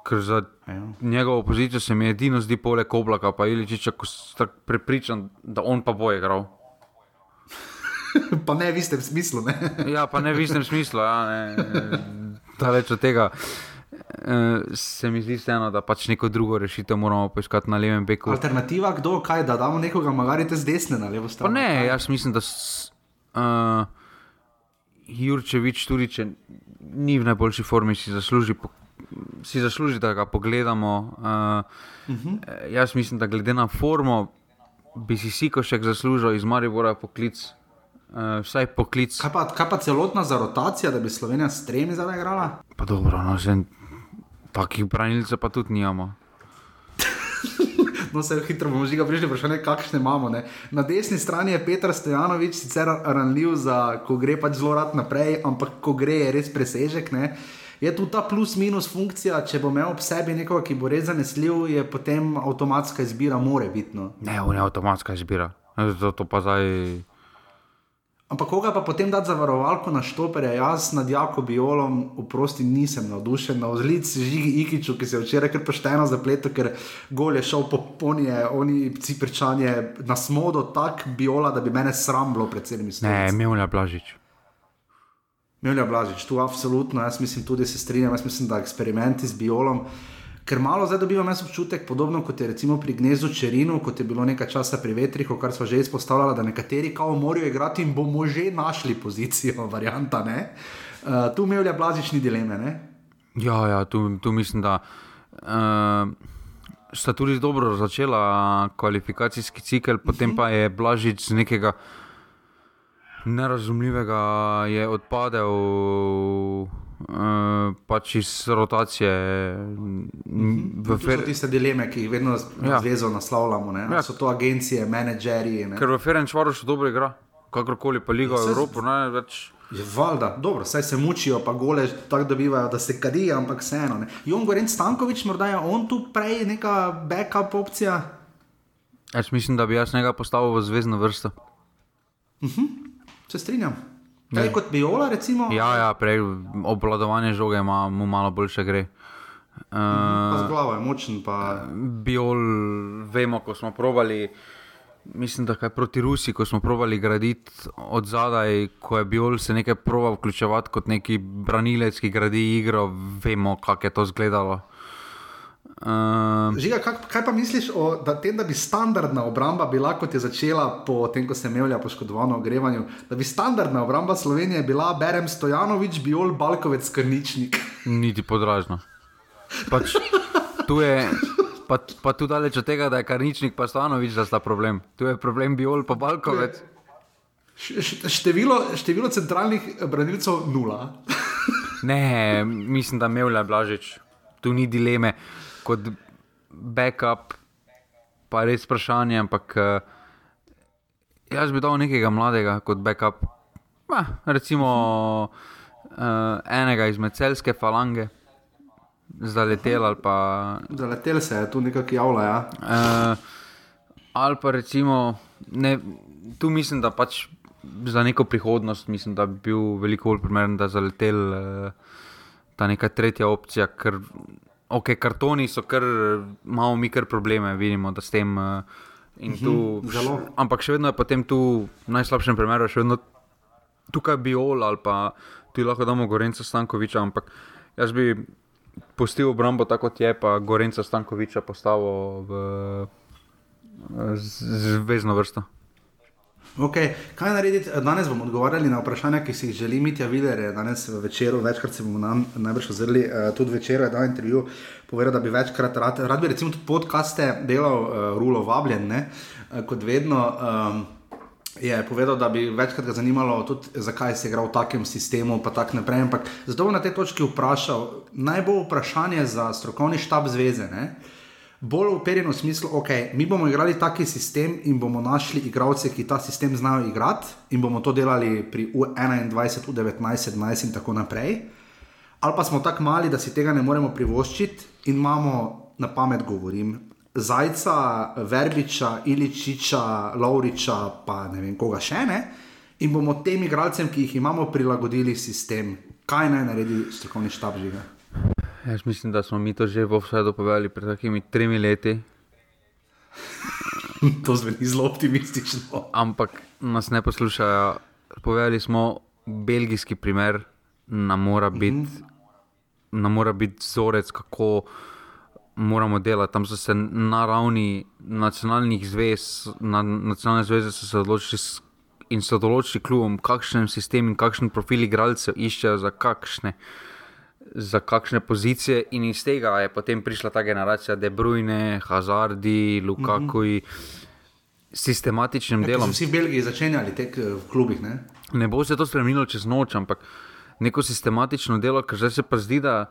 Ker za ja. njegovo pozicijo se mi edino zdi poleg oblaka, pa je če tako prepričan, da on pa bo igral. pa ne, v smislu. Ne? ja, pa ne, v smislu. Ja, da več od tega. Uh, se mi zdi vseeno, da pač neko drugo rešitev moramo poiskati na levem beku. Alternativa, kdo, kaj, da damo nekoga, magarite z desne na levo stran. Ne, jaz mislim, da. S, uh, Jurčevič, tudi če ni v najboljši formi, si zasluži, po, si zasluži da ga pogledamo. Uh, uh -huh. Jaz mislim, da glede na formo, bi si Sikošek zaslužil iz Maribora poklic. Uh, vsaj poklic. Kaj pa, kaj pa celotna za rotacija, da bi Slovenija s tremi zdaj igrala? Pa dobro, no, že takih branilcev pa tudi nimamo no se hitro bomo že prišli, vprašanje, kakšne imamo. Ne? Na desni strani je Petr Stojanovič, sicer ranljiv, za, ko gre pač zelo rad naprej, ampak ko gre, je res presežek. Ne? Je tu ta plus-minus funkcija, če bo imel ob sebi nekoga, ki bo res zanesljiv, je potem avtomatska izbira, more biti. No. Ne, on je avtomatska izbira. Zato pa zdaj. Ampak koga pa potem dati za varovalko na štoperje, jaz nad Jako Biolom, oprosti, nisem navdušen, na vzlic žigi Ikiču, ki se je včeraj kar pošteno zapletel, ker gol je šel po ponije, oni ciprčanje na smodo, tako Biola, da bi mene sramlo pred celimi stvarmi. Ne, Milja Blažič. Milja Blažič, tu absolutno, jaz mislim tudi se strinjam, jaz mislim, da eksperimenti z Biolom. Ker malo zdaj dobivam jaz občutek, podobno kot je recimo pri Gnezu Čerinu, kot je bilo nekaj časa pri Vetrihu, kar smo že izpostavljali, da nekateri kao morajo igrati in bomo že našli pozicijo, varianta. Uh, tu mi je blažični dileme. Ne? Ja, ja tu, tu mislim, da uh, sta tudi dobro začela kvalifikacijski cikel, potem uh -huh. pa je Blažič z nekega nerazumljivega odpadel. Uh, pač iz rotacije. Mhm. To so tiste dileme, ki jih vedno ja. zvezo naslavljamo. Ja. So to agencije, menedžerji. Ker v Ferenčvaru še dobro igra, kakorkoli pa Liga ja, Evropa, ne več. Je valjda, dobro, saj se mučijo, pa gole tako dobivajo, da se kadijo, ampak vseeno. Jon Gorenc Stankovič, morda je on tu prej neka backup opcija. Jaz mislim, da bi jaz njega postavil v zvezdno vrsto. Uh mhm, -huh. Se strinjam. Kaj kot Biola, recimo? Ja, ja prej obvladovanje žoge ima mu malo boljše gre. Uh, z glavo je močen. Pa... Biol, vemo, ko smo probali mislim, da je proti Rusiji, ko smo provali graditi od zadaj, ko je bil se nekaj prova vključevati kot neki branilec, ki gradi igro, vemo, kako je to izgledalo. Um, Žiga, kaj, kaj pa misliš o tem, da bi standardna obramba bila, kot je začela po tem, ko se je imela poškodovano ogrevanju, da bi standardna obramba Slovenije bila Berem Stojanovič, Biol, Balkovec, Krničnik? Niti podražno. Pač, tu je pa, pa tudi daleč od tega, da je karničnik pa stanovič, da sta problem. Tu je problem biol pa balkovec. Število, število centralnih branilcev nula. ne, mislim, da imel je blažič. Tu ni dileme, kot backup, pa res vprašanje. Ampak uh, jaz bi dal nekega mladega kot backup. Ma, recimo uh, enega izmed celske falange zaletel. Ali pa... Zaletel se je tu nekako javlja. Ja. Uh, ali pa recimo, ne, tu mislim, da pač za neko prihodnost, mislim, da bi bil veliko bolj primeren, da zaletel uh, ta neka tretja opcija. Ker, ok, kartoni so kar, imamo mi kar probleme, vidimo, da s tem. Uh, Tu, Zelo. Ampak še vedno je potem tu v najslabšem primeru, še vedno tukaj bi ol ali pa tu lahko damo Gorenca Stankoviča. Ampak jaz bi pustil obrambo tako, kot je, pa Gorenca Stankoviča postavil v zvezdno vrsto. Okay. Kaj narediti? Danes bomo odgovarjali na vprašanja, ki si jih želi Mitja Viler. Danes večer, večkrat se bomo nam najbrž ozrli, uh, tudi večer je dal intervju, povedal, da bi večkrat rad, rad bi recimo tudi podcaste delal, uh, Rulo Vabljen, ne? Uh, kot vedno. Um, je povedal, da bi večkrat ga zanimalo, tudi, zakaj se igra v takem sistemu. Ampak zato bom na tej točki vprašal, naj bo vprašanje za strokovni štab zveze. Ne? Bolj uperjen v smislu, da okay, mi bomo igrali taki sistem in bomo našli igralce, ki ta sistem znajo igrati, in bomo to delali pri U21, U19, U17 in tako naprej. Ali pa smo tako mali, da si tega ne moremo privoščiti in imamo na pamet, govorim, Zajca, Verbiča, Iličiča, Lauriča, pa ne vem koga še ne. In bomo tem igralcem, ki jih imamo, prilagodili sistem. Kaj naj naredi strokovni štab žiga? Jaz mislim, da smo mi to že v vsedu povedali pred takimi tremi leti. to zveni zelo optimistično. Ampak nas ne poslušajo. Povedali smo, belgijski primer nam mora biti, mm -hmm. biti vzorec, kako moramo delati. Tam so se na ravni nacionalnih zvez, na, nacionalne zveze so se odločili in so določili klubom, kakšen sistem in kakšen profil igralcev iščejo za kakšne. Za kakšne pozicije, in iz tega je potem prišla ta generacija, De Bruyne, Hazardi, Lukaku, mm -hmm. sistematičnim ja, delom. Vsi Belgiji začenjali tek v klubih. Ne? ne bo se to spremenilo čez noč, ampak neko sistematično delo, ker zdaj se pa zdi, da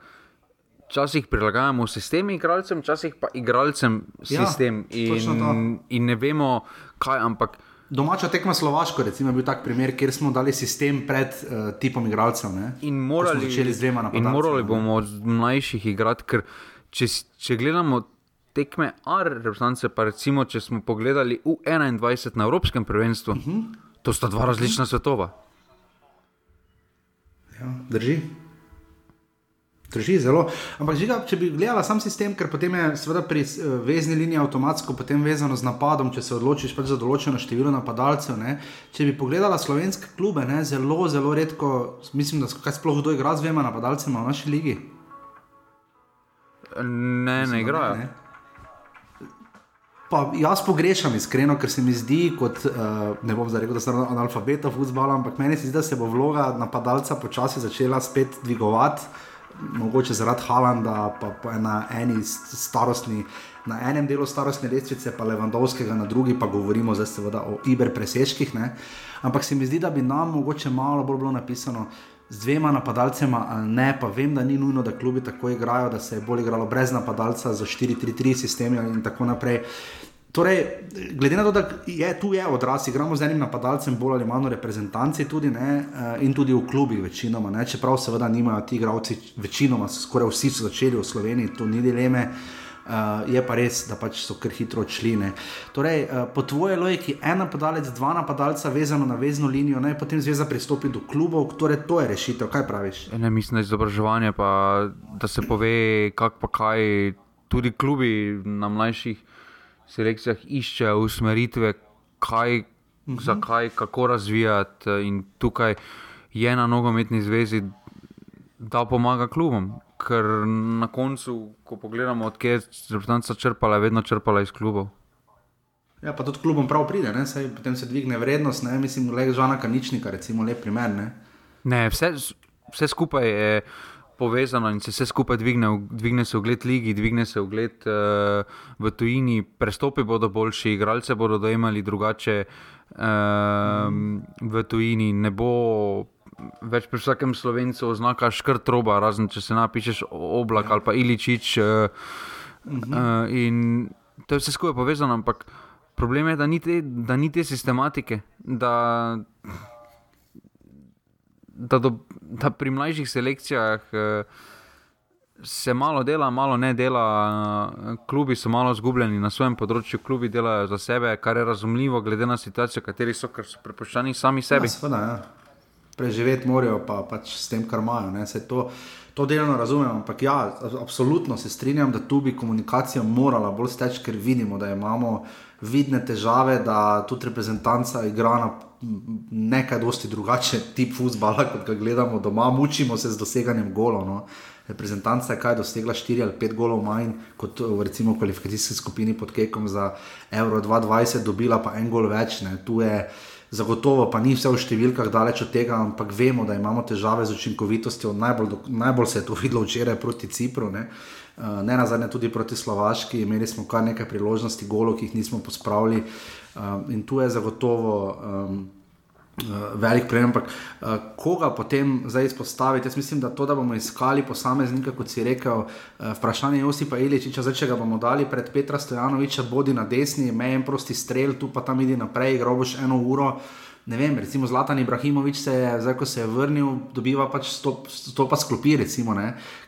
včasih prilagajamo sistem igralcem, včasih pa igralcem ja, sistem. Ja, in, in ne vemo, kaj. Ampak, Domača tekma Slovaško recimo, je bil tak primer, kjer smo dali sistem pred uh, tipom igralcev. Ne? In morali, in morali bomo od mlajših igrati, ker če, če gledamo. Tekme R, reprezentance, pa recimo, če smo pogledali U21 na Evropskem prvenstvu, uh mhm. -huh. to sta dva različna svetova. Ja, drži. Drži zelo. Ampak, žiga, če bi gledala sam sistem, ker potem je seveda pri uh, vezni liniji avtomatsko vezano z napadom, če se odločiš pač za določeno število napadalcev. Ne? Če bi pogledala slovenske klube, ne? zelo, zelo redko, mislim, da kaj sploh kdo igra z dvema napadalcema v naši ligi. Ne, ne igrajo. Ne, ne. Pa jaz pogrešam, iskreno, ker se mi zdi, kot, uh, ne bom zdaj rekel, da sem analfabet v futbalu, ampak meni se zdi, da se bo vloga napadalca počasi začela spet dvigovati. Mogoče zaradi Halanda, pa, pa na eni starostni. Na enem delu starostne lestvice, pa Levandovskega, na drugi pa govorimo zdaj seveda o Iber preseških. Ne? Ampak se mi zdi, da bi nam mogoče malo bolj bilo napisano z dvema napadalcema, ali ne, pa vem, da ni nujno, da klubi tako igrajo, da se je bolj igralo brez napadalca za 4-3-3 sistemi in tako naprej. Torej, glede na to, da je tu je odraz, igramo z enim napadalcem, bolj ali manj reprezentanci, tudi, ne, eh, in tudi v klubih, večinoma. Ne, čeprav seveda nimajo ti igravci, večinoma, skoraj vsi so začeli v Sloveniji, to ni dileme. Uh, je pa res, da pač so kar hitro odšli. Torej, uh, po tvoji logiki, en napadalec, dva napadalca, vezano na vezno linijo, naj potem zveza pristopi do klubov, torej to je rešitev. Kaj praviš? Ne, mislim, da je izobraževanje, pa da se pove, kak pa kaj. Tudi klubi na mlajših selekcijah iščejo usmeritve, kaj, uh mhm. -huh. zakaj, kako razvijati. In tukaj je na nogometni zvezi, da pomaga klubom ker na koncu, ko pogledamo, odkje je reprezentanca črpala, je vedno črpala iz klubov. Ja, pa tudi klubom prav pride, Saj, potem se dvigne vrednost, ne? mislim, le žana kaničnika, recimo, lep primer. Ne? Ne, vse, vse skupaj je povezano in se vse skupaj dvigne, dvigne se ugled lige, dvigne se ugled uh, v tujini, prestopi bodo boljši, igralce bodo dojemali drugače uh, v tujini, ne bo več pri vsakem slovencu oznaka škrt roba, razen če se napišeš oblak ali pa iličič. Uh, uh -huh. uh, in to je vse skupaj povezano, ampak problem je, da ni te, da ni te sistematike. Da, da, do, da pri mlajših selekcijah uh, se malo dela, malo ne dela, uh, klubi so malo zgubljeni na svojem področju, klubi delajo za sebe, kar je razumljivo, glede na situacijo, v kateri so, ker so prepuščeni sami sebi. Ja, sveda, ja preživeti morajo, pa pač s tem, kar imajo. To, to delno razumem, ampak ja, absolutno se strinjam, da tu bi komunikacija morala bolj steči, ker vidimo, da imamo vidne težave, da tudi reprezentanca igra na nekaj dosti drugačen tip futbola, kot ga gledamo doma, mučimo se z doseganjem golov. No. Reprezentanca je kaj dosegla 4 ali 5 golov manj kot v recimo kvalifikacijski skupini pod Kekom za Euro 2020, dobila pa en gol več. Ne. Tu je Zagotovo pa ni vse v številkah daleč od tega, ampak vemo, da imamo težave z učinkovitostjo. Najbolj, najbolj se je to videlo včeraj proti Cipru, ne, ne na zadnje tudi proti Slovaški. Imeli smo kar nekaj priložnosti, golo, ki jih nismo pospravili. Uh, in tu je zagotovo. Um, velik problem. Ampak koga potem zdaj izpostaviti? Jaz mislim, da to, da bomo iskali posameznika, kot si rekel, vprašanje je Josipa Iličiča, zdaj če ga bomo dali pred Petra Stojanoviča, bodi na desni, mejem prosti strel, tu pa tam idi naprej, groboš eno uro. Ne vem, recimo Zlatan Ibrahimovič se je, zdaj ko se je vrnil, dobiva pač to pa sklopi. Recimo,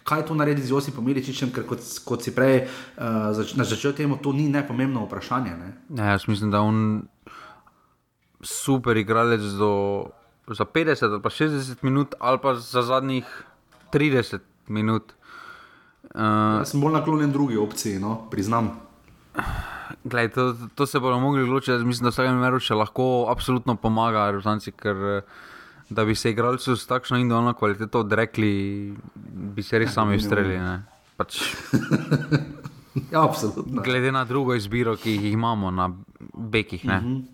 Kaj tu naredi z Josipom Iličičem, ker kot, kot si prej uh, začel temu, to ni nepomembno vprašanje. Ne? Ne, jaz mislim, da on super igralec do, za 50 ali pa 60 minut, ali pa za zadnjih 30 minut. Uh, Jaz sem bolj naklonjen drugi opciji, no, priznam. Glej, to, to se bomo mogli odločiti. Mislim, da vsak primer še lahko absolutno pomaga, rezanci, ker da bi se igralci s takšno individualno kvaliteto odrekli, bi se res sami ustrelili. Pač, ja, absolutno. Glede na drugo izbiro, ki jih imamo na bekih. Uh mhm. -huh.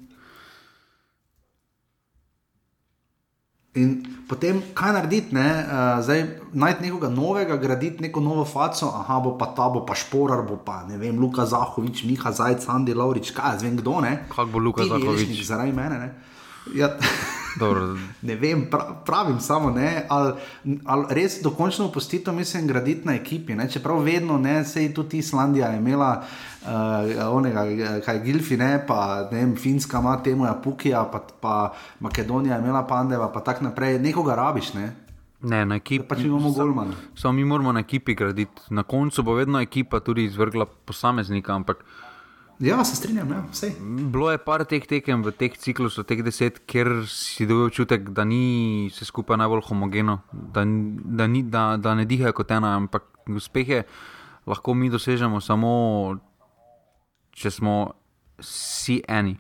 In potem, kaj narediti, ne? uh, zdaj najti nekoga novega, graditi neko novo faco, aha, bo pa ta, bo pa šporar, bo pa ne vem, Luka Zahovič, Miha Zajec, Andi Laurič, kaj, zvem kdo ne. Kako bo Luka Zahovič? Zaradi mene. Ne? Ja, ne vem, pravim samo, ne, ali, ali res dokončno opustitev mislim graditi na ekipi. Ne, čeprav vedno, ne, sej tudi Islandija je imela uh, onega, kaj Gilfi, ne, pa ne vem, Finska ima temu Apukija, pa, pa Makedonija je imela Pandeva, pa tako naprej. Nekoga rabiš, ne. Ne, na ekipi. Pač imamo golmane. Samo mi moramo na ekipi graditi. Na koncu bo vedno ekipa tudi izvrgla posameznika, ampak. Ja, se strinjam, ja, vse. Bilo je par teh tekem v teh ciklusih, teh deset, ker si dobil občutek, da ni vse skupaj najbolj homogeno, da, da, ni, da, da ne dihajo kot ena, ampak uspehe lahko mi dosežemo samo, če smo vsi eni,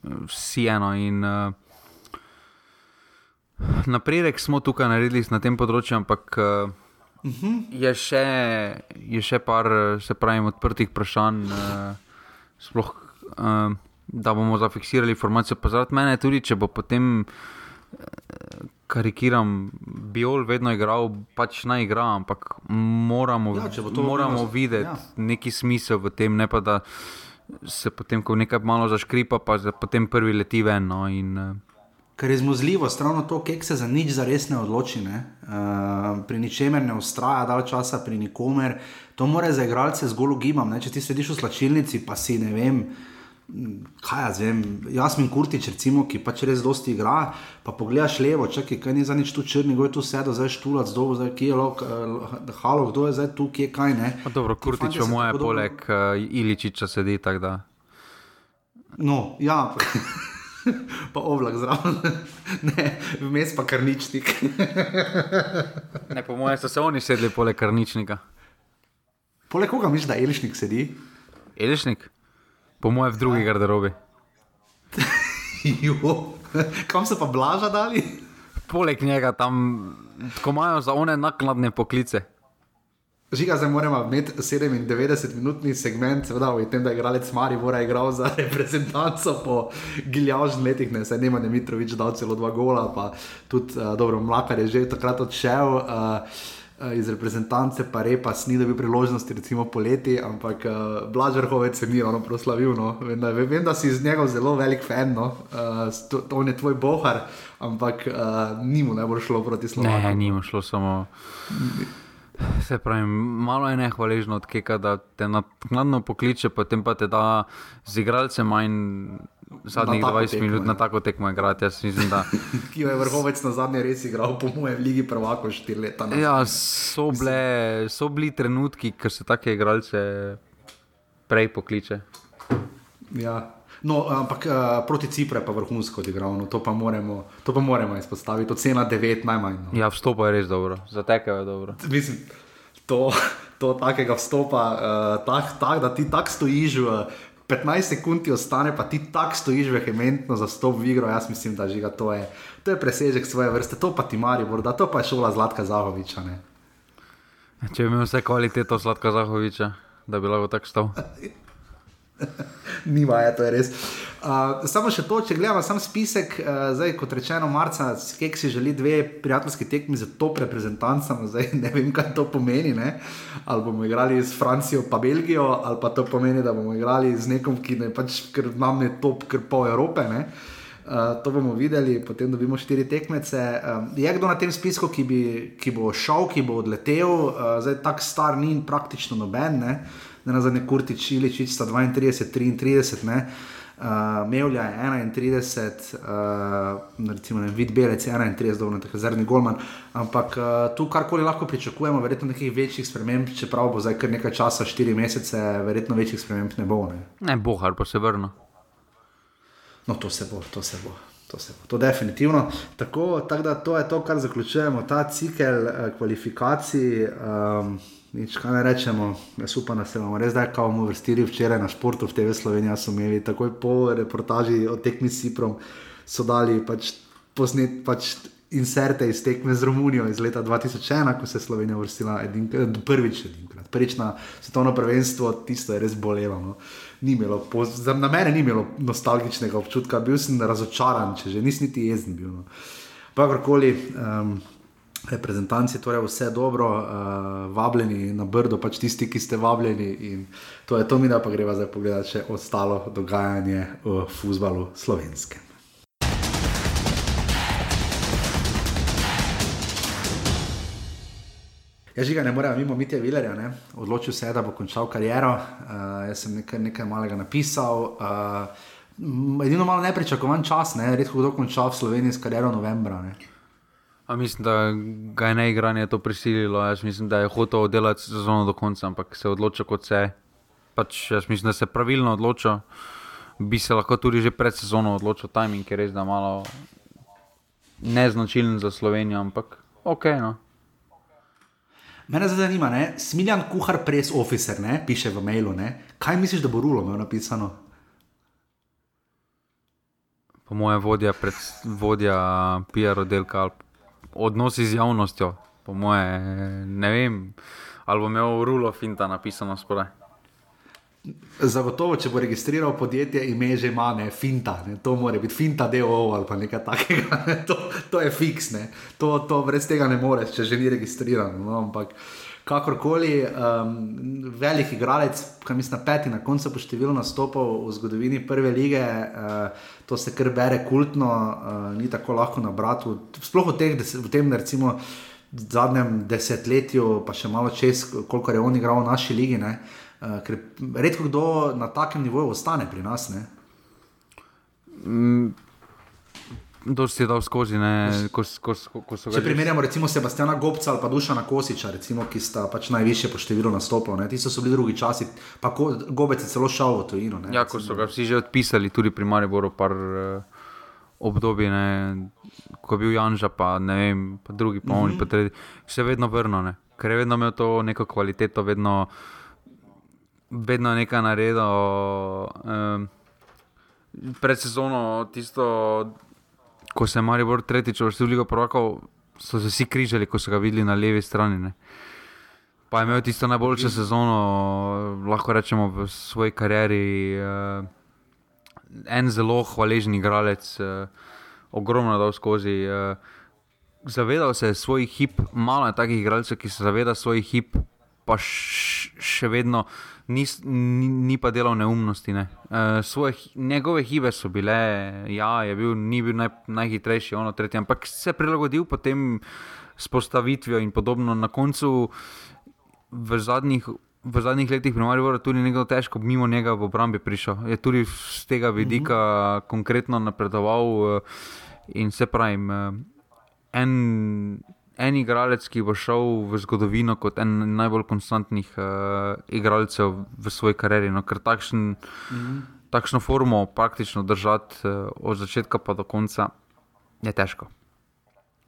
vsi eno. In, uh, napredek smo tukaj naredili na tem področju, ampak. Uh, Uh -huh. je, še, je še par, se pravi, odprtih vprašanj. Uh, sploh, uh, da bomo zafiksirali informacije. Pa zaradi mene tudi, če bo potem, uh, karikiram, Biol vedno igral, pač naj igra, ampak moramo, ja, moramo videti ja. neki smisel v tem, ne pa da se potem, ko nekaj malo zaškripa, pa potem prvi leti ven. No, in, uh, Ker je zmozljivo, strano to, kek se za nič za res ne odloči, ne? Uh, pri ničemer ne ustraja, dal časa pri nikomer. To mora za igralce zgolj ugibam. Če ti sediš v slačilnici, pa si ne vem, kaj jaz vem. Sem Kurtič, recimo, ki pač res dosti igra. Pa pogledaš levo, čakaj, kaj ni za nič tu črni, kdo je tu sedel, zdaj štulac, kdo je kje, lok, uh, halo, kdo je zdaj tu, kje kaj ne. Pa dobro, Kurtič, moje poleg uh, Iličiča sedi tako da. No, ja. pa oblak zraven, ne, vmes pa karničnik. ne, po mojem, so se oni sedeli poleg karničnika. Poleg koga misliš, da Elišnik sedi? Elišnik? Po mojem, v drugi garderobi. Kam so pa blaža dali? Poleg njega tam, ko imajo za one nakladne poklice. Žiga, zdaj moramo imeti 97-minutni segment, seveda, v tem, da je igralec Mari Vora igral za reprezentanco po giljavžnih letih, ne se nema, da je Mitrovič dal celo dva gola, pa tudi uh, dobro, Mlakar je že takrat odšel. Uh, Iz reprezentance, pa repas, ni dobil priložnosti, recimo poleti, ampak uh, Blažrhovec se ni ono proslavil. No. Vem, da, vem, da si iz njega zelo velik fan, no. uh, to, to je tvoj bohar, ampak uh, ni mu najbolj šlo proti Sloveniji. Ne, ni mu šlo samo. Se pravi, malo je nehvaležno od Keka, da te naknadno pokliče, potem pa te da z igralcem manj zadnjih 20 tekmo, minut je. na tako tekmo igrati. Mislim, da... Ki je vrhovec na zadnje res igral, po mojem, v Ligi prvako 4 leta. Ja, so, bile, so bili trenutki, ker se take igralce prej pokliče. Ja. No, ampak uh, proti Cipru je pa vrhunsko odigral, no, to, to pa moramo izpostaviti. To cena 9 najmanj. No. Ja, vstop je res dobro, zatekel je dobro. Mislim, to, to takega vstopa, uh, tak, tak, da ti tako stojiš. Uh, 15 sekund ti ostane, pa ti tako stojiš vehementno za stop v igro. Jaz mislim, da žiga, to, je, to je presežek svoje vrste, to pa ti mari, morda to pa je šola Zlatka Zahoviča. Ne? Če bi imel vse kvaliteto Zlatka Zahoviča, da bi lahko tako stal. Nima, je, to je res. Uh, samo še to, če gledamo sam spisek, uh, zdaj kot rečeno, marca, kek si želi dve prijateljski tekmi za top reprezentancem, zdaj ne vem, kaj to pomeni. Ne? Ali bomo igrali s Francijo, pa Belgijo, ali pa to pomeni, da bomo igrali z nekom, ki ne pač, ker nam je top, ker pol Evrope. Uh, to bomo videli, potem dobimo štiri tekmece. Uh, je kdo na tem spisku, ki, bi, ki bo šel, ki bo odletel, uh, zdaj tako star ni in praktično noben. Ne? Ne na zadnje Kurtič, Iličič sta 32, 33, ne. Uh, Mevlja je 31, uh, recimo ne, Vid Belec je 31, dobro, tako zrni Golman. Ampak uh, tu karkoli lahko pričakujemo, verjetno nekih večjih sprememb, čeprav bo zdaj kar nekaj časa, 4 mesece, verjetno večjih sprememb ne bo. Ne, ne bohar pa se vrne. No, to se bo, to se bo. To, se, to definitivno. Tako, tak da, to je to, kar zaključujemo, ta cikel eh, kvalifikacij. Um, Nič, kaj ne rečemo, jaz upam, da se bomo res zdaj, ko bomo vrstili včeraj na športu v TV Sloveniji, so imeli takoj po reportaži o tekmi s Ciprom, so dali pač posnet pač inserte iz tekme z Romunijo iz leta 2001, ko se je Slovenija vrstila edin, prvič, edinkrat. prvič na svetovno prvenstvo, tisto je res bolelo. No. Imelo, po, za, na mene ni imelo nostalgičnega občutka, bil sem razočaran, če že nisem niti jezen bil. No. Pa kakorkoli. Um, reprezentanci, torej vse dobro, uh, vabljeni na Brdo, pač tisti, ki ste vabljeni. In to je to, mi da pa greva zdaj pogledati še ostalo dogajanje v futbalu slovenske. Jaz žiga ne morem mimo Mitja Vilerja, ne? odločil se je, da bo končal kariero. Uh, jaz sem nekaj, nekaj malega napisal. Uh, edino malo nepričakovan čas, ne? redko kdo konča v Sloveniji s kariero novembra. Ne? A mislim, da ga je neigranje to prisililo. Jaz mislim, da je hotel oddelati sezono do konca, ampak se je odločil kot se. Pač, jaz mislim, da se je pravilno odločil. Bi se lahko tudi že pred sezono odločil, timing je res da malo neznačilen za Slovenijo, ampak ok. No. Mene zanima, ne? smiljan kuhar, pres officer, ne? piše v mailu. Ne? Kaj misliš, da bo rulo imel napisano? Po mojem, vodja, vodja PR oddelka ali odnosi z javnostjo, po moje, ne vem, ali bo imel rulo finta napisano spore. Zagotovo, če bo registriral podjetje, ime že ima, ne, finta, ne, to mora biti finta, DO ali pa nekaj takega, ne, to, to je fiksne, to, to brez tega ne moreš, če že ni registriran. No, ampak kakorkoli, um, velik igralec, kaj mislim, peti na koncu po številu nastopov v zgodovini prve lige, uh, to se kar bere kultno, uh, ni tako lahko nabrati, sploh v, teh, v tem, recimo. Zadnjem desetletju, pa še malo čez, koliko je on igral v naši ligi, uh, Uh, ker redko kdo na takem nivoju ostane pri nas. Mm, Dosti je dal skozi. Ko, ko, ko Če primerjamo recimo Sebastiana Gobca ali pa Dušana Kosiča, recimo, ki sta pač najviše po številu nastopov, ti so bili drugi časi, pa ko, Gobec je celo šel v tujino. Ne, ja, ko so ga vsi že odpisali, tudi pri Mariboru, par uh, obdobij, ne, ko je bil Janža, pa, vem, pa drugi, pa oni, uh -huh. pa tretji, še vedno vrno, ker je vedno imel to neko kvaliteto, vedno vedno nekaj naredil. Um, pred sezono, tisto, ko se je Maribor tretjič vrstil v Ligo Prvakov, so se vsi križali, ko so ga videli na levi strani. Ne. Pa je imel tisto najboljšo sezono, lahko rečemo, v svoji karieri. Uh, en zelo hvaležen igralec, uh, ogromno dal skozi. Uh, zavedal se je svojih hip, malo je takih igralcev, ki se zavedajo svojih hip, pa še vedno ni, ni, ni pa delal neumnosti. Ne. Uh, svoje, njegove hibe so bile, ja, je bil, ni bil naj, najhitrejši, ono tretje, ampak se je prilagodil potem s postavitvijo in podobno. Na koncu v zadnjih. V zadnjih letih pri Mariboru tudi nekdo težko mimo njega v obrambi prišel. Je tudi z tega vidika uh -huh. konkretno napredoval in se pravi, en, en igralec, ki bo šel v zgodovino kot en najbolj konstantnih uh, igralcev v svoji karieri. No, ker takšen, mm -hmm. takšno formo praktično držati uh, od začetka pa do konca je težko.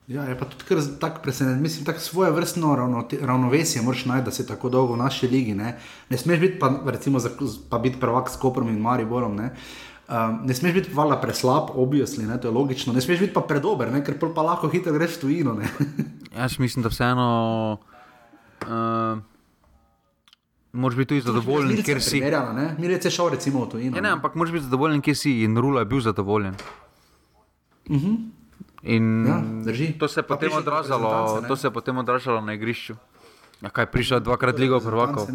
Ja, je pa tudi tako presenečen. Mislim, da svoje vrstno ravno, ravnovesje moraš najti, da si tako dolgo v naši ligi. Ne, ne smeš biti pa, recimo, za, pa biti prvak s Koprom in Mariborom. Ne. Um, ne smeš biti valjda preslab, obvisli, to je logično. Ne smeš biti pa predober, ne? ker pa lahko hitro greš v tujino. Jaz mislim, da vseeno. Uh, Moraš biti tudi zadovoljen, ker si. Mi rečemo, šel recimo v tujino. Ja, ne, ampak moraš biti zadovoljen, ker si in Rula je bil zadovoljen. Uh mhm. -huh. In ja, to se potem odražalo, to se je potem odražalo na igrišču. Ja, kaj prišel dvakrat ligo prvakov?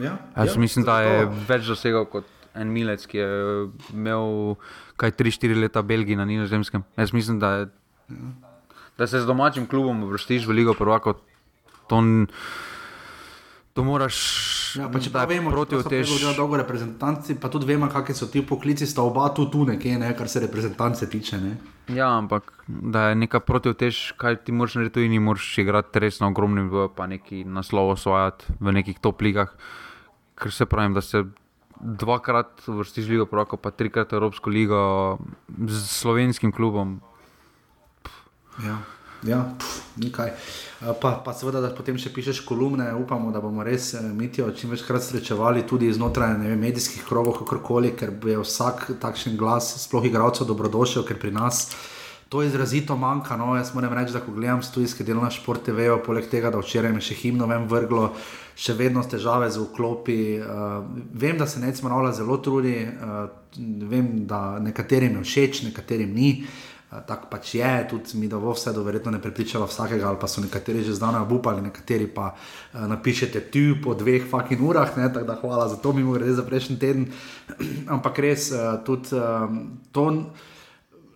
Ja, Jaz ja, mislim, da je več dosegal kot en milec, ki je imel kaj 3-4 leta v Belgiji na Nizozemskem. Jaz mislim, da, je, da se z domačim klubom vrstiš v Ligo Prvaka. To, to moraš. Ja, pa če pa vemo, proti otež. Če dolgo reprezentanci, pa tudi vemo, kakšni so ti poklici, sta oba tu, tu nekje, ne, kar se reprezentance tiče. Ne. Ja, ampak da je neka proti otež, kaj ti moraš narediti, in moraš igrati res na ogromnem, pa neki naslov osvajati v nekih top ligah. Ker se pravim, da se dvakrat vrstiš ligo, proko, pa trikrat Evropsko ligo z slovenskim klubom. Ja, ja nekaj. Pa, pa seveda, da potem še pišeš kolumne, upamo, da bomo res eh, mitijo čim večkrat srečevali tudi znotraj vem, medijskih krogov, kakorkoli, ker je vsak takšen glas, sploh igralcev, dobrodošel, ker pri nas. To izrazito manjka. No, jaz moram reči, da ko gledam stujske delo na športe, vejo, poleg tega, da včeraj me še himno vem vrglo, še vedno težave z vklopi. Uh, vem, da se necmo ravno zelo trudi, uh, vem, da nekaterim je všeč, nekaterim ni. Uh, tako pač je, tudi mi, da vse do verjetno ne prepričava vsakega, ali pa so nekateri že zdaj obupali, nekateri pa uh, napišete tu po dveh fucking urah, tako da hvala za to, mi moramo reči za prejšnji teden. Ampak res, uh, tudi uh, to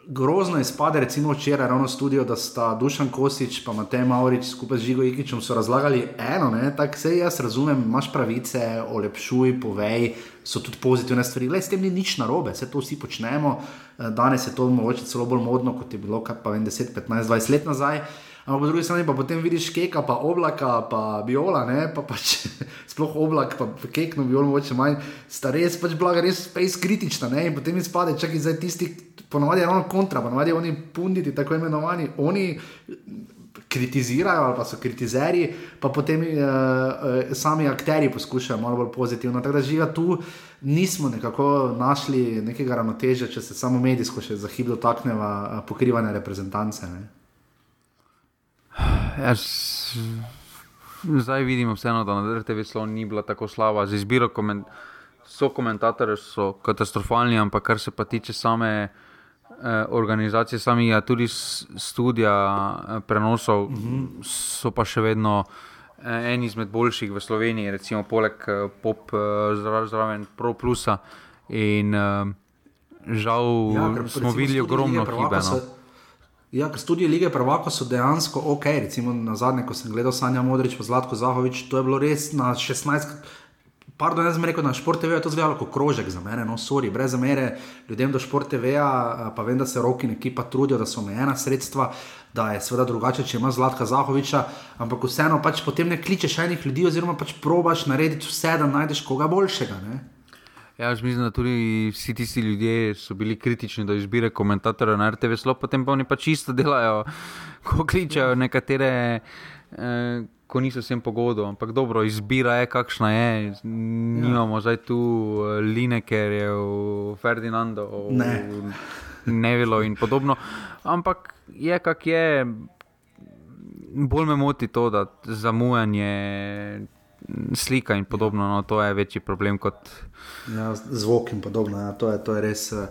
grozno izpade, recimo včeraj, ravno studio, da sta Dušan Kosič in Matej Maurič skupaj z Žigo Ikičem razlagali eno, tako se jaz razumem, imaš pravice, olepšuj, povej, so tudi pozitivne stvari. Le s tem ni nič narobe, vse to vsi počnemo. Eh, danes je to mogoče celo bolj modno, kot je bilo, pa vem, 10, 15, 20 let nazaj. Ampak po drugi strani pa potem vidiš keka, pa oblaka, pa biola, ne? pa pač sploh oblak, pa kekno biolo, mogoče manj, sta res pač blaga, res space kritična. Ne? In potem izpade, čak in zdaj tisti, ponovadi je ravno kontra, ponovadi oni punditi, tako imenovani, oni kritizirajo ali pa so kritizeri, pa potem uh, uh, sami akteri poskušajo malo bolj pozitivno. Tako da živa tu, nismo nekako našli nekega ravnotežja, če se samo medijsko še za hip dotakneva uh, pokrivanja reprezentance. Ne? Jaz, zdaj vidimo, vseeno, da na RTV slovo ni bila tako slaba. Z izbiro, koment, so komentatorji, so katastrofalni, ampak kar se pa tiče same. Eh, organizacije, sami ja, tudi študija eh, prenosov, uh -huh. so pa še vedno eh, en izmed boljših v Sloveniji, recimo poleg Pop, zraven Pro Plusa. In žal ja, smo videli ogromno hibe. No. Ja, ker študije lige Prvaka so dejansko ok. Recimo na zadnje, ko sem gledal Sanja Modrič, pa Zlatko Zahovič, to je bilo res na 16. Pardon, jaz sem rekel, na šport TV je to zgledalo kot krožek za mene, no, sorry, brez zamere ljudem do šport TV, pa vem, da se roki in ekipa trudijo, da so omejena sredstva, da je seveda drugače, če ima Zlatka Zahoviča, ampak vseeno pač potem ne kličeš enih ljudi, oziroma pač probaš narediti vse, da najdeš koga boljšega. Ne? Ja, mislim, da tudi vsi tisti ljudje so bili kritični do izbire komentatorjev na RTV, slo, potem pa oni pač isto delajo, ko kličejo nekatere. Eh, ko niso vsem pogodov, ampak dobro, izbira je, kakšna je. Nimamo ja. zdaj tu eh, Linekerje, Ferdinando, ne. Nevilo in podobno. Ampak je, kak je. Bolj me moti to, da zamujanje slika in podobno, no, to je večji problem kot. Ja, zvok in podobno, ja, to, je, to je res. Uh...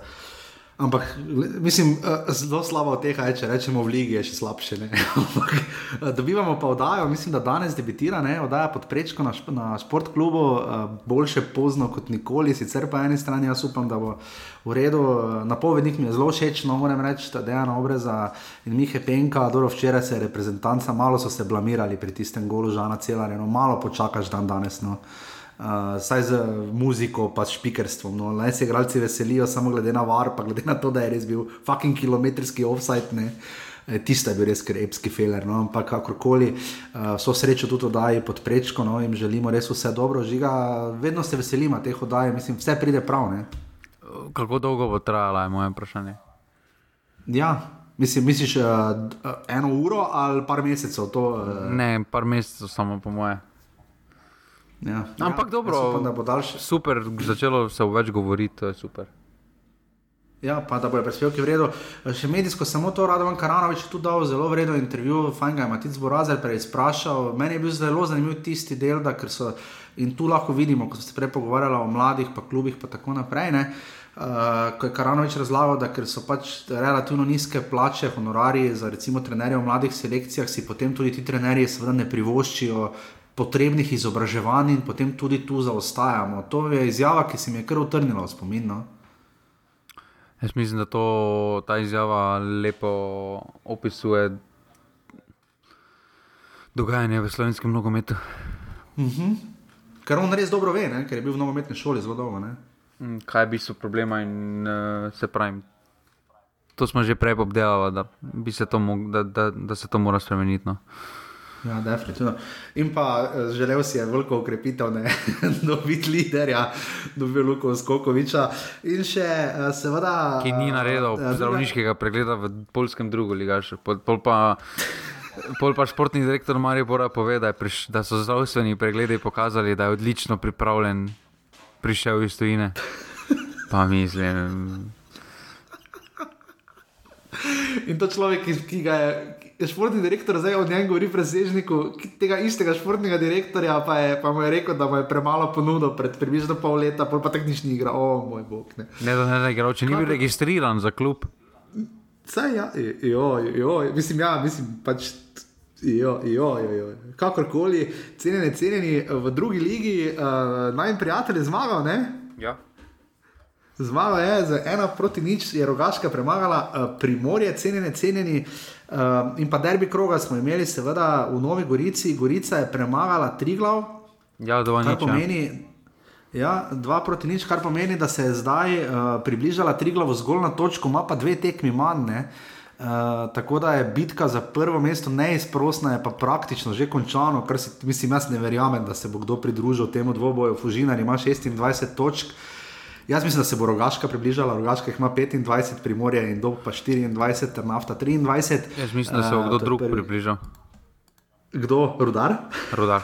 Ampak, mislim, eh, zelo slabo od tega, če rečemo v Ligi, je še slabše. Ampak, eh, dobivamo pa oddajo, mislim, da danes debitira, ne? oddaja pod prečko na, šp na športklubu, eh, boljše pozno kot nikoli. Sicer pa eni strani jaz upam, da bo v redu. Napovednik mi je zelo všeč, no moram reči, da je Dejana Obreza in Mihe Penka, dobro včeraj se je reprezentanca, malo so se blamirali pri tistem golu Žana Celarja, no malo počakaš dan danes. No uh, saj z muziko, pa s špikerstvom. No. Naj se igralci veselijo, samo glede na var, pa glede na to, da je res bil fucking kilometrski offside. Ne. E, Tiste je bil res krepski feler, no, ampak kakorkoli, uh, so srečo tudi oddaji pod prečko, no, jim želimo res vse dobro, žiga, vedno se veselimo teh oddaj, mislim, vse pride prav. Ne. Kako dolgo bo trajalo, je moje vprašanje? Ja, mislim, misliš uh, eno uro ali par mesecev? To, uh... Ne, par mesecev samo po moje. Ja. Ampak ja, dobro, upam, da bo daljše. Super, začelo se več govoriti, to je super. Ja, pa da bojo prispevki vredno. Še medijsko samo to, Radovan Karanovič je tu dal zelo vredno intervju, fajn ga je Matic Borazer preizprašal. Meni je bil zelo zanimiv tisti del, da so, in tu lahko vidimo, ko ste prej pogovarjali o mladih, pa klubih, pa tako naprej. Ne? Uh, ko je Karanovič razlagal, da so pač relativno nizke plače, honorari za recimo trenerje v mladih selekcijah, si potem tudi ti trenerji seveda ne privoščijo potrebnih izobraževanj in potem tudi tu zaostajamo. To je izjava, ki se mi je kar utrnila v spomin. No? Jaz mislim, da to, ta izjava lepo opisuje dogajanje v slovenskem nogometu. Uh mhm. -huh. Ker on res dobro ve, ne? ker je bil v nogometni šoli zelo dolgo. Ne? Mm, kaj je bistvo problema in uh, se pravi. To smo že prej obdelali, da, da, da, da se to mora spremeniti. No. Ja, definitivno. In pa eh, želel si je veliko ukrepitev, ne dobiti liderja, dobil Luko Skokoviča. In še eh, seveda. Ki ni naredil uh, zdravniškega pregleda v polskem drugu ligašu. Pol, pol pa. Pol pa športni direktor Marijo Bora pove, da, priš, da so zdravstveni pregledi pokazali, da je odlično pripravljen, prišel iz tujine. Pa mislim. In to človek, ki, ki ga je, je športni direktor, zdaj od njega govori presežniku, tega istega športnega direktorja, pa, je, pa mu je rekel, da mu je premalo ponudil pred približno pol leta, pa tak nič ni igral, o moj bog. Ne, ne, ne, ne, igral, če ni bil registriran za klub. Saj, ja, jo, jo, mislim, ja, mislim, pač. Jo, jo, jo, jo. Kakorkoli, cenjeni, cenjeni v drugi ligi, uh, naj jim prijatelji zmagajo. Ja. Zmaga je z ena proti nič, je rogaška premagala uh, primorje, cenjene, cenjeni. Uh, in pa derbi kroga smo imeli, seveda v Novi Gorici, Gorica je premagala tri glav. Ja, dva nič. Pomeni, ja, dva proti nič, kar pomeni, da se je zdaj uh, približala tri glavo zgolj na točko, ima pa dve tekmi manj. Ne? Uh, tako da je bitka za prvo mesto neizprostna, je pa praktično že končano, kar si, mislim, jaz ne verjamem, da se bo kdo pridružil temu dvoboju. Fužinar ima 26 točk, uh, Jaz mislim, da se bo rogaška približala, rogaška ima 25, primorje in dob pa 24, ter nafta 23. Jaz mislim, da se bo kdo uh, drug prvi... približal. Kdo? Rudar? Rudar.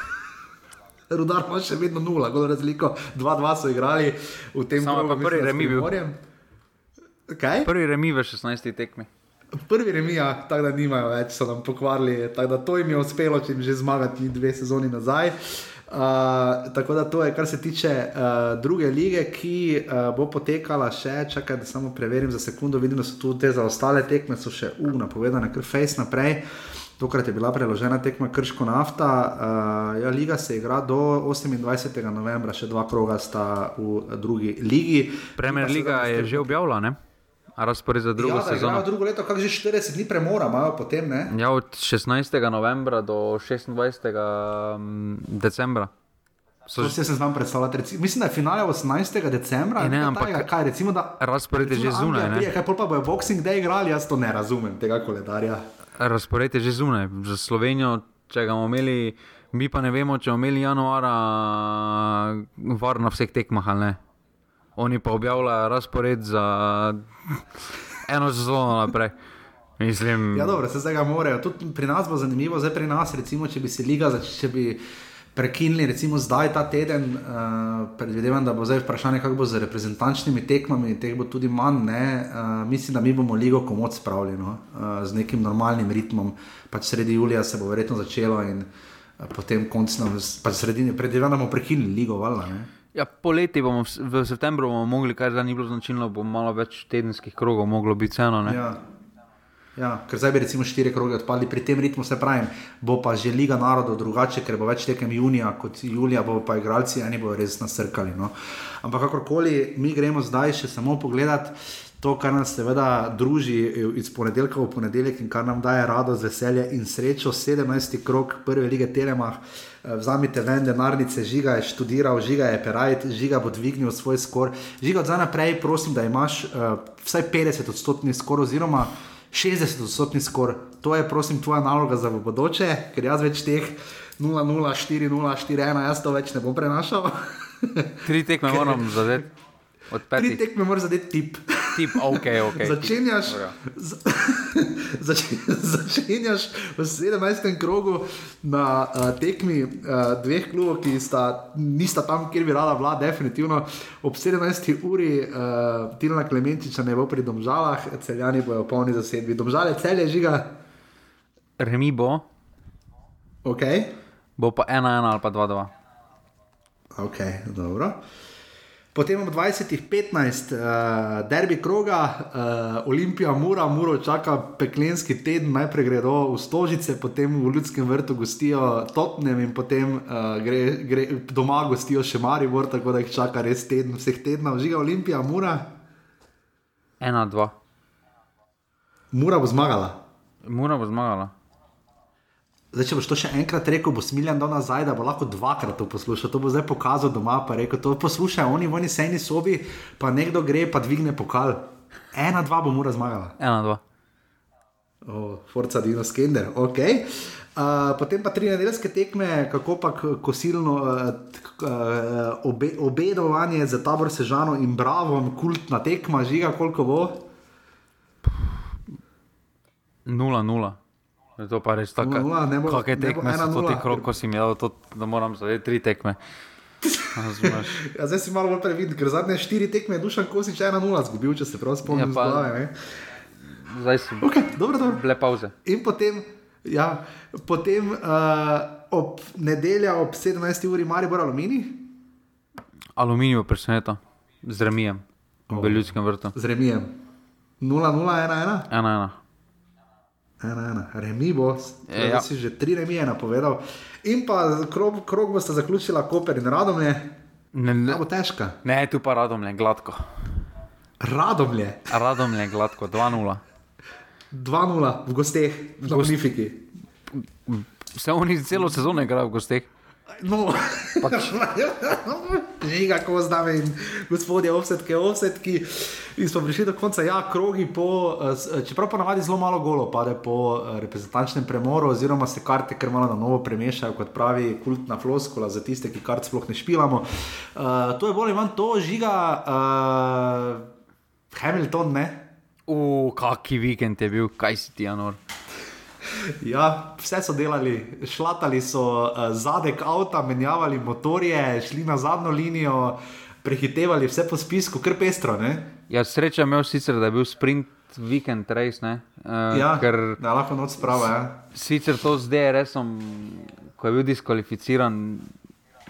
Rudar ima še vedno nula, zelo razliko. 2-2 so igrali v tem času. Prvi remi bil. Kaj? Prvi remi v 16. tekmi. Prvi remi, ja, tako da nimajo več, so nam pokvarili. Tako da to jim je uspelo, če jim že zmagati dve sezoni nazaj. Uh, Uh, tako da to je, kar se tiče uh, druge lige, ki uh, bo potekala še, čakaj, da samo preverim za sekundo, vidim, da so tu te za ostale tekme, so še ugna povedane, kar fejs naprej. Tokrat je bila preložena tekma Krško nafta. Uh, ja, liga se igra do 28. novembra, še dva kroga sta v drugi ligi. Premier liga je že objavila, ne? Razpored za drugo ja, sezono. Drugo leto, kako že 40 dni premora imajo potem. Ne? Ja, od 16. novembra do 26. Mm, decembra. So že... se znam predstavljati. Mislim, da je finale 18. decembra. Ne, ampak taj, kaj, recimo, da, razpored je že zunaj. Prije, kaj pa bojo Boxing Day igrali, jaz to ne razumem, tega koledarja. Razpored je že zunaj. Za Slovenijo, če ga bomo imeli, mi pa ne vemo, če bomo imeli januara var na vseh tekmah ali ne oni pa objavljajo razpored za eno sezono naprej. Mislim, ja, dobro, se zdaj ga morajo. Tudi pri nas bo zanimivo, zdaj pri nas, recimo, če bi se liga, če bi prekinili, recimo zdaj ta teden, uh, predvidevam, da bo zdaj vprašanje, kako bo z reprezentančnimi tekmami, teh bo tudi manj. Uh, mislim, da mi bomo ligo komod spravili no? uh, z nekim normalnim ritmom. Pač sredi julija se bo verjetno začelo in uh, potem konc nam, pač sredini, predvidevam, da bomo prekinili ligo. Vala, Ja, poleti bomo v septembru bomo mogli, kar zdaj ni bilo značilno, bo malo več tedenskih krogov, moglo biti ceno. Ja. Ja, ker zdaj bi recimo štiri kroge odpadli, pri tem ritmu se pravi, bo pa že Liga narodov drugače, ker bo več tekem junija kot julija, bo pa igralci eni bodo res nasrkali. No. Ampak kakorkoli, mi gremo zdaj še samo pogledat to, kar nas seveda druži iz ponedeljka v ponedeljek in kar nam daje radost, veselje in srečo, 17. krok prve lige Telemach. Eh, vzamite ven denarnice, žiga je študiral, žiga je perajt, žiga bo dvignil svoj skor. Žiga od zdaj naprej, prosim, da imaš uh, vsaj 50 odstotni skor, oziroma 60 odstotni skor. To je, prosim, tvoja naloga za bodoče, ker jaz več teh 0, 0, 4, 0, 4, 1, jaz to več ne bom prenašal. Tri tekme moram zadeti. Tri tekme moram zadeti tip tip, okay, okay, začenjaš, zač, začenjaš v 17. krogu na uh, tekmi uh, dveh klubov, ki sta, nista tam, kjer bi rada bila, definitivno ob 17. uri, uh, Tina Klementiča ne bo pri domžalah, celjani bojo polni zasedbi. Domžale, celje žiga. Remi bo. Okay. Bo pa 1-1 ali pa 2-2. Ok, dobro. Potem ob 20:15, uh, derbi kroga, uh, Olimpija, Mura, Muro čaka peklenski teden, najprej gredo v Stožice, potem v Ljudskem vrtu gostijo Totnem in potem uh, gre, gre, doma gostijo še Maribor, tako da jih čaka res teden, vseh tednov, žiga Olimpija, Mura. Ena, dva. Mura bo zmagala. Mura bo zmagala. Zdaj, če boš to še enkrat rekel, bo smiljen do nazaj, da bo lahko dvakrat to poslušal. To bo zdaj pokazal doma, pa rekel: to poslušaj, oni v oni sejni sobi, pa nekdo gre, pa dvigne pokal. Ena, dva bo mora zmagala. Ena, dva. Oh, Forca Dino Skender, ok. Uh, potem pa tri nedeljske tekme, kako pa kosilno uh, uh, obe, obedovanje za tabor Sežano in Bravo, kultna tekma, žiga, koliko bo? 0-0. To pa res tako. No, no, Kakšne tekme so to, ti krok, ko si imel, to, da moram zadeti tri tekme. ja, zdaj si malo bolj previden, ker zadnje štiri tekme je dušan kosič 1-0 zgubil, če se prav spomnim. Ja, pa, zglave, zdaj so okay, dobro, dobro. bile pauze. In potem, ja, potem uh, ob nedelja ob 17. uri mari bo aluminij. Aluminij bo presenečen, z remijem, oh. v ljudskem vrtu. Z remijem. 0-0-1-1. 1-1 ena, ena, remi bo, e, ja. si že tri remi je napovedal. In pa krog, krog boste zaključili, koper in radomlje. Ne, ne. bo težko. Ne, tu pa radomlje, gladko. Radomlje. Radomlje, gladko, 2-0. 2-0 v gosteh, v Bonifiki. Vse oni celo sezono igrajo v gosteh. No, pač. Žiga, ko zdaj in gospodje, ovsetke, ovsetki. In smo prišli do konca, ja, krogi po, eh, čeprav pa navadi zelo malo golo pade po eh, reprezentančnem premoru, oziroma se karte kar malo na novo premešajo, kot pravi kultna floskula za tiste, ki kart sploh ne špilamo. Uh, to je bolj ali manj to, žiga, uh, Hamilton, ne? Uf, kaki vikend je bil, kaj si ti, Anor. Ja, vse so delali, šlatali so uh, zadek avta, menjavali motorje, šli na zadnjo linijo, prehitevali vse po spisku, kar pestro. Ne? Ja, sreča imel sicer, da je bil sprint vikend race. Uh, ja, ker da lahko noč sprava. Ja. Sicer to z DRS-om, ko je bil diskvalificiran,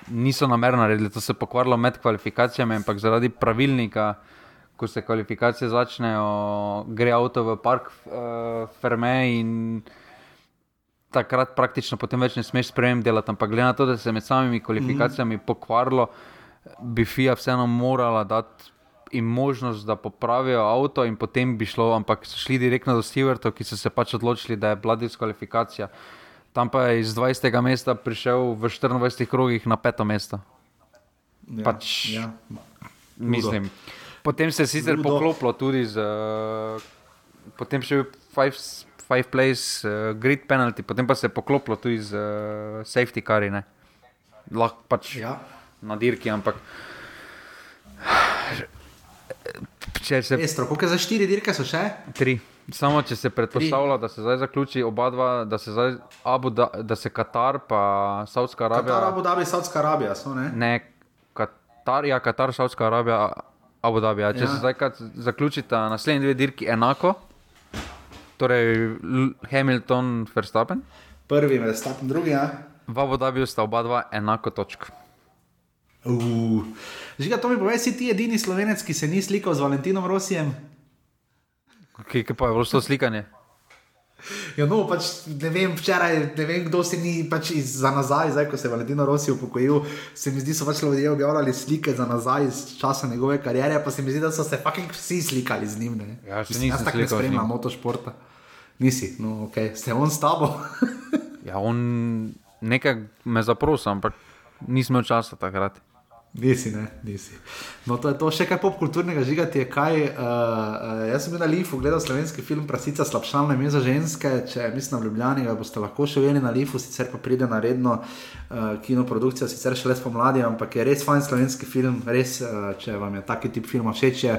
niso namerno naredili, to se je pokvarilo med kvalifikacijami, ampak zaradi pravilnika, ko se kvalifikacije začnejo, gre avto v park uh, Ferme in takrat praktično potem več ne smeš sprejem delati. Ampak glede na to, da se je med samimi kvalifikacijami mm. pokvarilo, bi FIA vseeno morala dati. In možnost, da popravijo avto, in potem bi šlo, ampak so šli direktno do Stewartov, ki so se pač odločili, da je bila diskvalifikacija. Tam pa je iz 20. mesta prišel v 24 krogih na peto mesto. Ja, pač, ja. Mislim. Potem se je sicer poklopilo tudi z, uh, potem še five, five place uh, grid penalty, potem pa se je poklopilo tudi z uh, safety cari, lahko pač ja. na dirki, ampak. Če se. Estro, koliko za štiri dirke so še? Tri. Samo če se predpostavlja, da se zdaj zaključi oba dva, da se zdaj Abu da, da se Katar pa Saudska Arabija. Katar, Abu Dhabi, Saudska Arabija so, ne? Ne, Katar, ja, Katar, Saudska Arabija, Abu Dhabi. Ja. Če ja. se zdaj zaključita naslednji dve dirki enako, torej Hamilton, Verstappen. Prvi, Verstappen, drugi. Ja. V Abu Dhabiju sta oba dva enako točk. Uh. Žiga, to mi povej, si ti edini slovenec, ki se ni slikal z Valentinom Rosijem? Kaj, kaj pa je bilo to slikanje? Ja, no, pač, ne vem, včeraj, ne vem, kdo se ni pač za nazaj, zdaj, ko se je Valentino Rossi upokojil. Se mi zdi, so pač ljudje objavljali slike za nazaj iz časa njegove kariere, pa se mi zdi, da so se fucking vsi slikali z njim. Ne? Ja, še nisem jaz tako ne spremljam motošporta. Nisi, no, ok, ste on s tabo. ja, on nekaj me zaprosil, ampak nismo časa takrat. Nisi, ne, nisi. No, to je to še kaj popkulturnega žigati. Kaj, uh, uh, jaz sem bil na Lifu, gledal slovenski film Prasica slabšalna ime za ženske. Če mislim na Ljubljani, ga boste lahko še videli na Lifu, sicer pa pride na redno uh, kinoprodukcijo, sicer še le spomladi, ampak je res fajn slovenski film, res, uh, če vam je taki tip filma všeč, je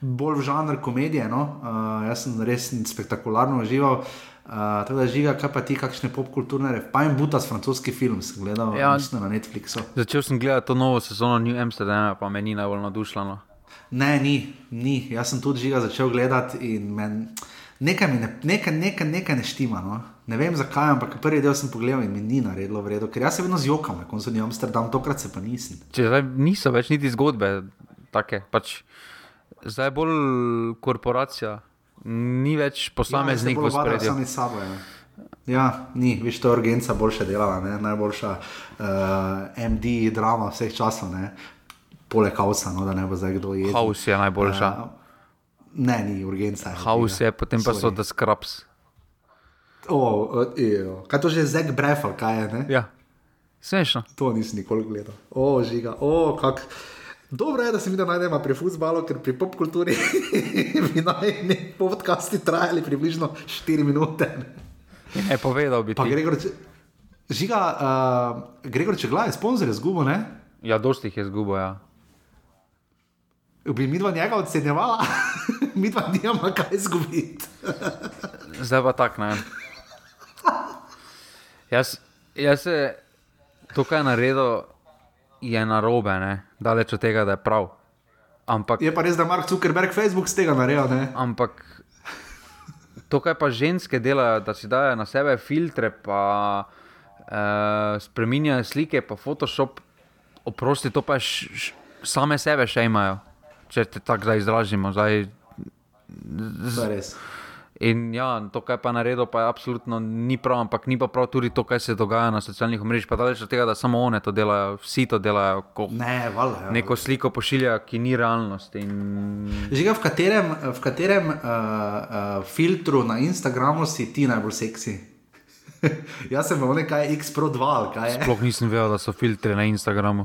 bolj v žanr komedije. No? Uh, jaz sem res spektakularno užival. Uh, tako da žiga, kaj pa ti, kakšne popkulturne, pa jim buta s francoski film, sem gledal ja, na Netflixu. Začel sem gledati to novo sezono New Amsterdam, pa meni najbolj nadušljeno. Ne, ni, ni. Jaz sem tudi žiga začel gledati in men, nekaj mi ne, nekaj, nekaj, nekaj ne štima. No? Ne vem zakaj, ampak prvi del sem pogledal in mi ni naredilo vredno, ker jaz se vedno zjokam, ko sem v Amsterdamu, tokrat se pa nisem. Če zdaj niso več niti zgodbe, take, pač, zdaj je bolj korporacija ni več posameznik v spredju. Sami sabo. Ja. Ja, ni, veš, to je urgenca boljše delala, ne? najboljša uh, eh, MD drama vseh časov, ne? poleg kausa, no, da ne bo zdaj kdo jedel. Haus je najboljša. Uh, ne, ni urgenca. Haus je, potem pa so The Scrubs. Oh, uh, kaj to že je Zeg Brefel, kaj je? Ne? Ja, smešno. To nisem nikoli gledal. O, oh, žiga, o, oh, kako. Dobro je, da se mi da najdemo pri futbalu, ker pri popkulturi bi naj podcasti trajali približno 4 minute. Je povedal bi. Pa Gregor, če, žiga, uh, Gregor, če gledaj, sponzor je zgubo, ne? Ja, dosti jih je zgubo, ja. Bi mi dva njega ocenjevala, mi dva nima kaj izgubiti. Zdaj pa tak, ne. Jaz, jaz se tukaj naredil je na robe, daleč od tega, da je prav. Ampak, je pa res, da je Mark Zuckerberg Facebook z tega naredil. Ampak to, kar pa ženske delajo, da si dajo na sebe filtre, pa uh, spremenjajo slike, pa Photoshop, oprosti, to pa š, š, same sebe še imajo, če te tako zdaj izražimo. Zdaj, z, res. In ja, to, kar je pa naredil, pa je absolutno ni prav, ampak ni pa prav tudi to, kar se dogaja na socialnih mrežah. Pa daleč od tega, da samo one to delajo, vsi to delajo. Ne, valjda. Ja. Neko sliko pošilja, ki ni realnost. In... Žiga, v katerem, v katerem uh, uh, filtru na Instagramu si ti najbolj seksi? Jaz sem v nekaj X Pro 2, kaj je. Sploh nisem vedel, da so filtri na Instagramu.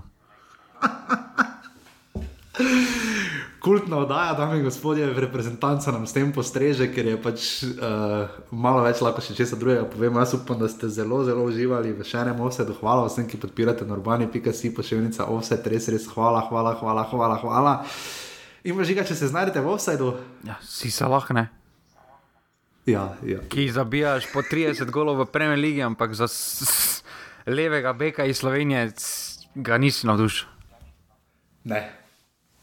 kultna oddaja, dame in gospodje, reprezentanca nam s tem postreže, ker je pač uh, malo več lahko še česa drugega. Povem, jaz upam, da ste zelo, zelo uživali v še enem offsetu. Hvala vsem, ki podpirate normani.si, pošiljnica offset, res, res, hvala, hvala, hvala, hvala. hvala. In pa žiga, če se znajdete v offsetu. Ja, si se lahko ne. Ja, ja. Ki zabijaš po 30 golov v Premier League, ampak za levega beka iz Slovenije ga nisi navdušen. Ne,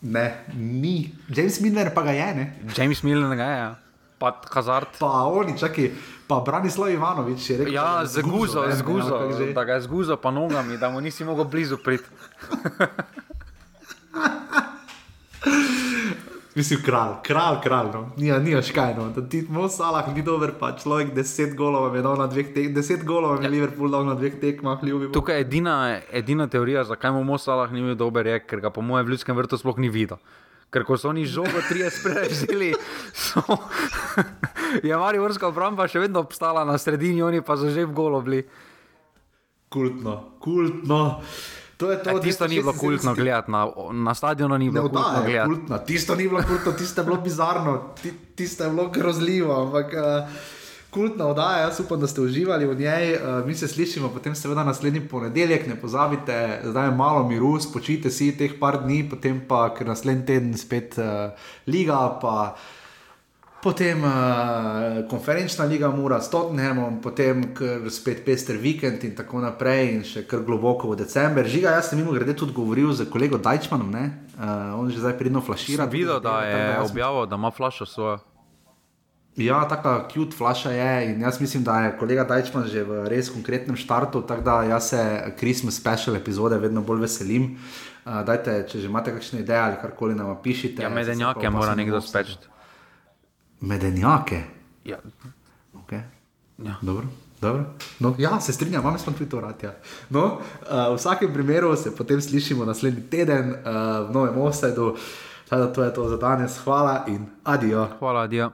Ne, ni. James Miller pa ga je. Ne? James Miller ga je. Ja. pa Hazard. Pa oni, čakaj, pa Branislav Ivanovič je rekel: Ja, zguzo, zguzo, da ga je zguzo pa nogami, da mu nisi mogel blizu priti. Mislim, kralj, kralj, kralj, no. ni, ni oškaj. No. Ti smo salah, ni dober, pa človek deset golov je dal na dveh tekmah, deset golov je ja. Liverpool dal na dveh tekmah, ljubi. Tukaj je edina, edina teorija, zakaj mu salah ni bil dober, je, ker ga po mojem v ljudskem vrtu sploh ni videl. Ker ko so oni žogo 30 prejeli, so. je Marijo Vrska obramba še vedno obstala na sredini, oni pa so že v golobli. Kultno, kultno. To je to, e, tisto ni bilo kultno gledati, na, na stadionu ni bilo ne, kultno gledati. Tisto ni bilo kultno, tisto je bilo bizarno, tisto je bilo grozljivo. Ampak, uh, kultna oddaja, jaz upam, da ste uživali v njej. Uh, mi se slišimo potem, seveda, naslednji ponedeljek, ne pozabite, zdaj je malo miru, spočite si teh par dni, potem pa, ker naslednji teden spet uh, liga. Pa, Potem uh, konferenčna liga mora s Tottenhamom, potem spet pester vikend in tako naprej, in še kar globoko v decembr. Žiga, jaz sem mimo grede tudi govoril z kolego Dajčmanom, uh, on že zdaj pridno flašira. Videla, da je objavil, da ima flašo svojo. Ja, tako cute flasha je in jaz mislim, da je kolega Dajčman že v res konkretnem štartu, tako da jaz se Christmas special epizode vedno bolj veselim. Uh, dajte, če že imate kakšne ideje ali karkoli nam pišite. Ja, medenjake mora nekdo spečiti medenjake. Ja. Okay. Ja. Dobro. Dobro. No, ja, se strinjam, imam samo tudi to rad. Ja. No, uh, v vsakem primeru se potem slišimo naslednji teden uh, v novem offsetu. To je to za danes. Hvala in adijo. Hvala, adijo.